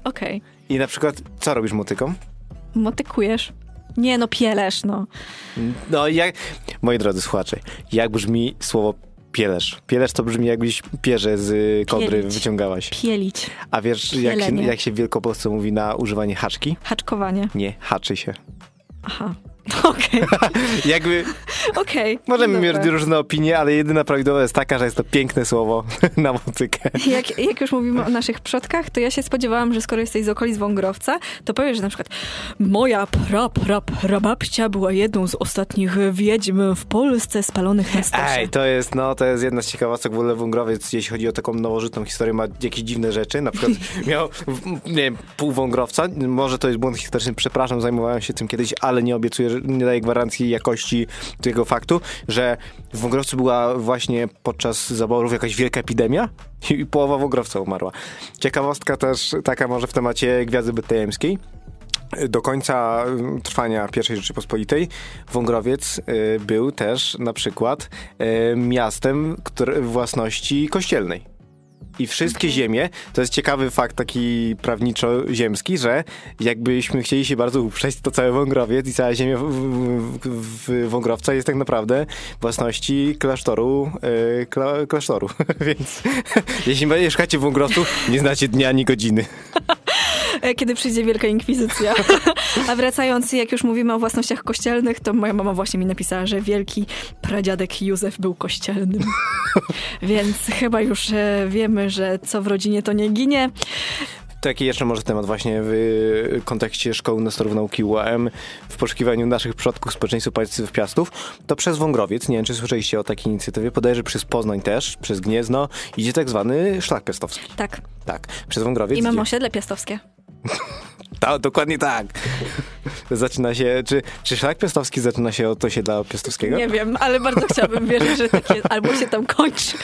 Okej. I na przykład, co robisz motyką? Motykujesz. Nie, no pielesz, no. No jak... Moi drodzy słuchacze, jak brzmi słowo pielesz? Pielesz to brzmi jakbyś pierze z y, kodry Pielić. wyciągałaś. Pielić. A wiesz, jak się, Pielenie. jak się w Wielkopolsce mówi na używanie haczki? Haczkowanie. Nie, haczy się. Aha. Okej, Jakby okej. możemy Dobra. mieć różne opinie, ale jedyna prawidłowa jest taka, że jest to piękne słowo na motykę. Jak, jak już mówimy o naszych przodkach, to ja się spodziewałam, że skoro jesteś z okolic Wągrowca, to powiesz, że na przykład moja pra, pra, prababcia była jedną z ostatnich wiedźm w Polsce spalonych na stosie. Ej, to jest, no, to jest jedna z ciekawostek w ogóle Wągrowiec, jeśli chodzi o taką nowożytną historię, ma jakieś dziwne rzeczy, na przykład miał, nie wiem, pół Wągrowca, może to jest błąd historyczny, przepraszam, zajmowałem się tym kiedyś, ale nie obiecuję, że nie daję gwarancji jakości tego faktu, że w Wągrowcu była właśnie podczas zaborów jakaś wielka epidemia i połowa Wągrowca umarła. Ciekawostka też taka może w temacie Gwiazdy Betlejemskiej. Do końca y, trwania I Rzeczypospolitej Wągrowiec y, był też na przykład y, miastem które, własności kościelnej. I wszystkie ziemie, to jest ciekawy fakt taki prawniczo-ziemski, że jakbyśmy chcieli się bardzo uprzeć, to cały Wągrowiec i cała ziemia w, w, w, Wągrowca jest tak naprawdę własności klasztoru, y, kla, klasztoru. Więc jeśli mieszkacie w Wągrowcu, nie znacie dnia ani godziny. E, Kiedy przyjdzie Wielka Inkwizycja. A wracając, jak już mówimy o własnościach kościelnych, to moja mama właśnie mi napisała, że wielki pradziadek Józef był kościelnym. Więc chyba już e, wiemy, że co w rodzinie to nie ginie. To jaki jeszcze może temat właśnie w kontekście Szkoły Nestorów Nauki UAM w poszukiwaniu naszych przodków społeczeństwa państw Piastów, to przez Wągrowiec, nie wiem czy słyszeliście o takiej inicjatywie, podejrzę przez Poznań też, przez Gniezno, idzie tak zwany szlak piastowski. Tak. Tak, przez Wągrowiec I mamy idzie. osiedle piastowskie. Ta, dokładnie tak. Zaczyna się, czy, czy szlak piastowski zaczyna się od osiedla piastowskiego? Nie wiem, ale bardzo chciałabym wierzyć, że takie albo się tam kończy.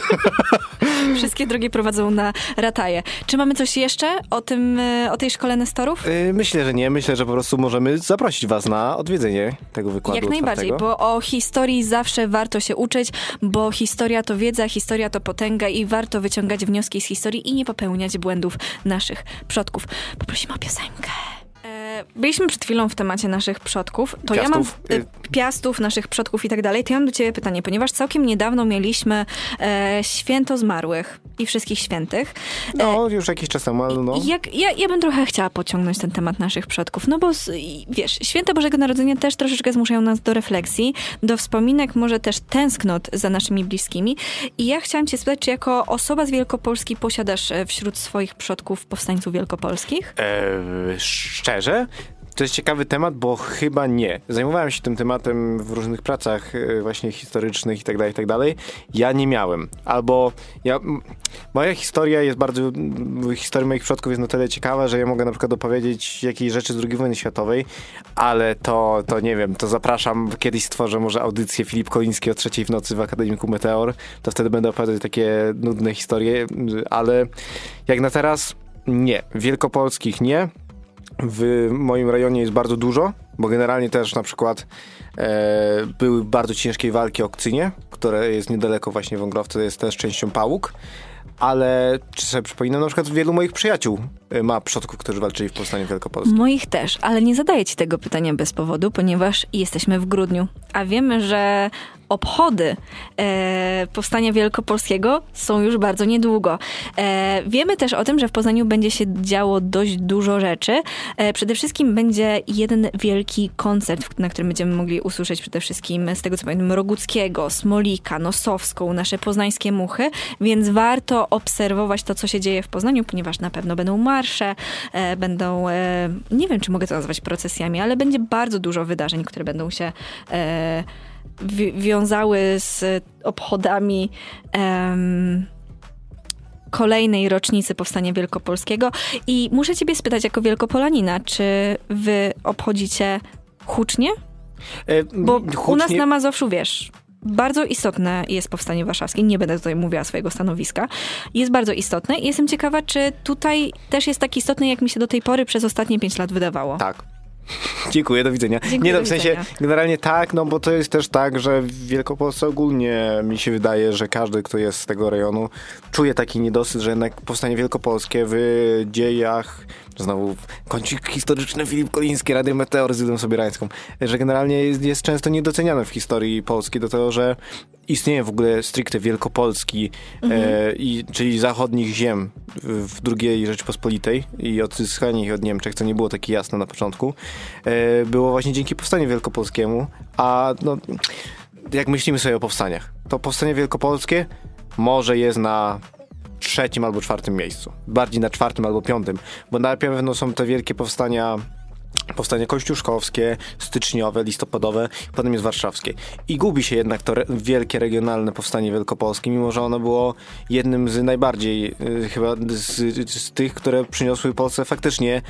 Wszystkie drogi prowadzą na Rataje. Czy mamy coś jeszcze o tym, e, o tej szkole Nestorów? Y, Myślę, że nie. Myślę, że po prostu możemy zaprosić was na odwiedzenie tego wykładu Jak najbardziej, otwartego. bo o historii zawsze warto się uczyć, bo historia to wiedza, historia to potęga i warto wyciągać wnioski z historii i nie popełniać błędów naszych przodków. Poprosimy o piosenkę. E, Byliśmy przed chwilą w temacie naszych przodków. To Piastów. ja mam e, piastów, naszych przodków i tak dalej. To ja mam do ciebie pytanie, ponieważ całkiem niedawno mieliśmy e, święto zmarłych i wszystkich świętych. No, już jakiś czas temu, ale no. Jak, ja, ja bym trochę chciała pociągnąć ten temat naszych przodków, no bo wiesz, święta Bożego Narodzenia też troszeczkę zmuszają nas do refleksji, do wspominek, może też tęsknot za naszymi bliskimi. I ja chciałam cię spytać, czy jako osoba z Wielkopolski posiadasz e, wśród swoich przodków powstańców wielkopolskich? E, szczerze? To jest ciekawy temat, bo chyba nie. Zajmowałem się tym tematem w różnych pracach e, właśnie historycznych i tak dalej, i tak dalej. Ja nie miałem. Albo ja, moja historia jest bardzo, historia moich przodków jest na tyle ciekawa, że ja mogę na przykład opowiedzieć jakieś rzeczy z II wojny światowej, ale to, to nie wiem, to zapraszam, kiedyś stworzę może audycję Filip Koliński o trzeciej w nocy w Akademiku Meteor, to wtedy będę opowiadać takie nudne historie, ale jak na teraz nie. Wielkopolskich nie. W moim rejonie jest bardzo dużo, bo generalnie też na przykład e, były bardzo ciężkie walki o Kcynie, które jest niedaleko właśnie Wągrowca, jest też częścią Pałuk. Ale czy sobie przypominam, na przykład wielu moich przyjaciół ma przodków, którzy walczyli w Powstaniu Wielkopolskim. Moich też, ale nie zadaję ci tego pytania bez powodu, ponieważ jesteśmy w grudniu, a wiemy, że obchody e, Powstania Wielkopolskiego są już bardzo niedługo. E, wiemy też o tym, że w Poznaniu będzie się działo dość dużo rzeczy. E, przede wszystkim będzie jeden wielki koncert, na którym będziemy mogli usłyszeć przede wszystkim z tego co pamiętam Roguckiego, Smolika, Nosowską, nasze poznańskie muchy, więc warto obserwować to, co się dzieje w Poznaniu, ponieważ na pewno będą marsze, e, będą, e, nie wiem, czy mogę to nazwać procesjami, ale będzie bardzo dużo wydarzeń, które będą się e, wi- wiązały z obchodami kolejnej rocznicy Powstania Wielkopolskiego. I muszę ciebie spytać jako Wielkopolanina, czy wy obchodzicie hucznie? E, Bo u nas hucznie- na Mazowszu, wiesz, bardzo istotne jest Powstanie Warszawskie. Nie będę tutaj mówiła swojego stanowiska. Jest bardzo istotne i jestem ciekawa, czy tutaj też jest tak istotne, jak mi się do tej pory przez ostatnie pięć lat wydawało. Tak. Dziękuję, do widzenia. Dziękuję, nie no, w sensie widzenia. generalnie tak, no bo to jest też tak, że w Wielkopolsce ogólnie mi się wydaje, że każdy, kto jest z tego rejonu, czuje taki niedosyt, że jednak powstanie wielkopolskie w dziejach, znowu kącik historyczny Filip Koliński, Radio Meteor z Idą Sobierańską, że generalnie jest, jest często niedoceniane w historii Polski do tego, że istnieje w ogóle stricte Wielkopolski, e, i, czyli zachodnich ziem w II Rzeczypospolitej i odzyskanie ich od Niemczech, co nie było takie jasne na początku, e, było właśnie dzięki Powstaniu Wielkopolskiemu, a no, jak myślimy sobie o powstaniach, to Powstanie Wielkopolskie może jest na trzecim albo czwartym miejscu. Bardziej na czwartym albo piątym, bo na pewno są te wielkie powstania Powstanie kościuszkowskie, styczniowe, listopadowe, potem jest warszawskie. I gubi się jednak to re- wielkie regionalne powstanie wielkopolskie, mimo że ono było jednym z najbardziej, y, chyba z, z tych, które przyniosły Polsce faktycznie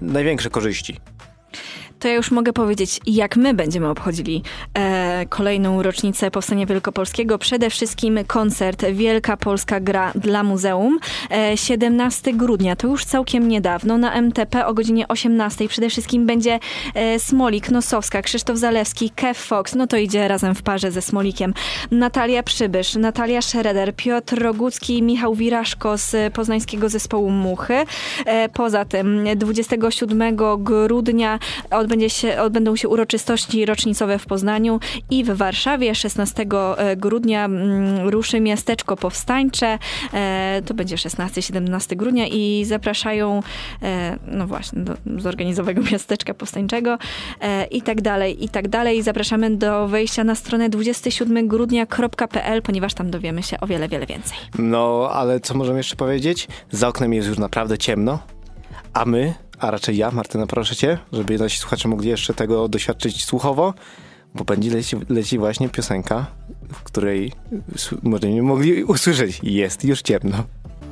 największe korzyści. To ja już mogę powiedzieć, jak my będziemy obchodzili e, kolejną rocznicę Powstania Wielkopolskiego. Przede wszystkim koncert Wielka Polska Gra dla Muzeum. E, 17 grudnia, to już całkiem niedawno, na MTP o godzinie 18. Przede wszystkim będzie e, Smolik, Nosowska, Krzysztof Zalewski, Kev Fox, no to idzie razem w parze ze Smolikiem. Natalia Przybysz, Natalia Schroeder, Piotr Rogucki, Michał Wiraszko z poznańskiego zespołu Muchy. E, Poza tym 27 grudnia odbędzie się, odbędą się uroczystości rocznicowe w Poznaniu i w Warszawie 16 grudnia mm, ruszy miasteczko powstańcze. E, To będzie 16-17 grudnia i zapraszają e, no właśnie do zorganizowego miasteczka powstańczego e, i tak dalej, i tak dalej. Zapraszamy do wejścia na stronę 27grudnia.pl, ponieważ tam dowiemy się o wiele, wiele więcej. No, ale co możemy jeszcze powiedzieć? Za oknem jest już naprawdę ciemno, a my, a raczej ja, Martyna, proszę cię, żeby nasi słuchacze mogli jeszcze tego doświadczyć słuchowo, bo będzie leci, leci właśnie piosenka, w której możemy mogli usłyszeć Jest już ciemno.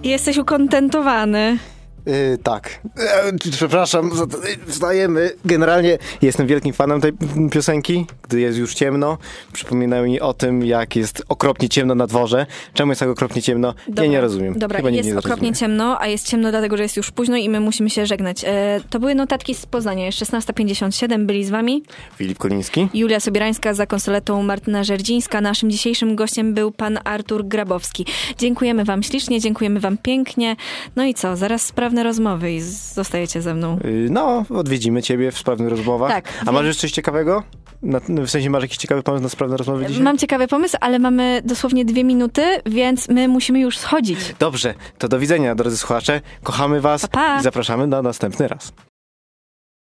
Jesteś ukontentowany. Yy, tak. E, przepraszam, za to- wstajemy. Generalnie jestem wielkim fanem tej piosenki, gdy jest już ciemno. Przypomina mi o tym, jak jest okropnie ciemno na dworze. Czemu jest tak okropnie ciemno? ja nie rozumiem. Dobra, Chyba jest nie okropnie zrozumie. ciemno, a jest ciemno dlatego, że jest już późno i my musimy się żegnać. E, to były notatki z Poznania. Jest 16.57, byli z wami Filip Koliński. Julia Sobierańska za konsoletą Martyna Żerdzińska. Naszym dzisiejszym gościem był pan Artur Grabowski. Dziękujemy wam ślicznie, dziękujemy wam pięknie. No i co, zaraz sprawne rozmowy i zostajecie ze mną. Yy, No, odwiedzimy ciebie w sprawnych rozmowach. Tak. A masz jeszcze coś ciekawego? Na, w sensie masz jakiś ciekawy pomysł na sprawne rozmowy dzisiaj? Mam ciekawy pomysł, ale mamy dosłownie dwie minuty, więc my musimy już schodzić. Dobrze, to do widzenia, drodzy słuchacze. Kochamy was Pa, pa. i zapraszamy na następny raz.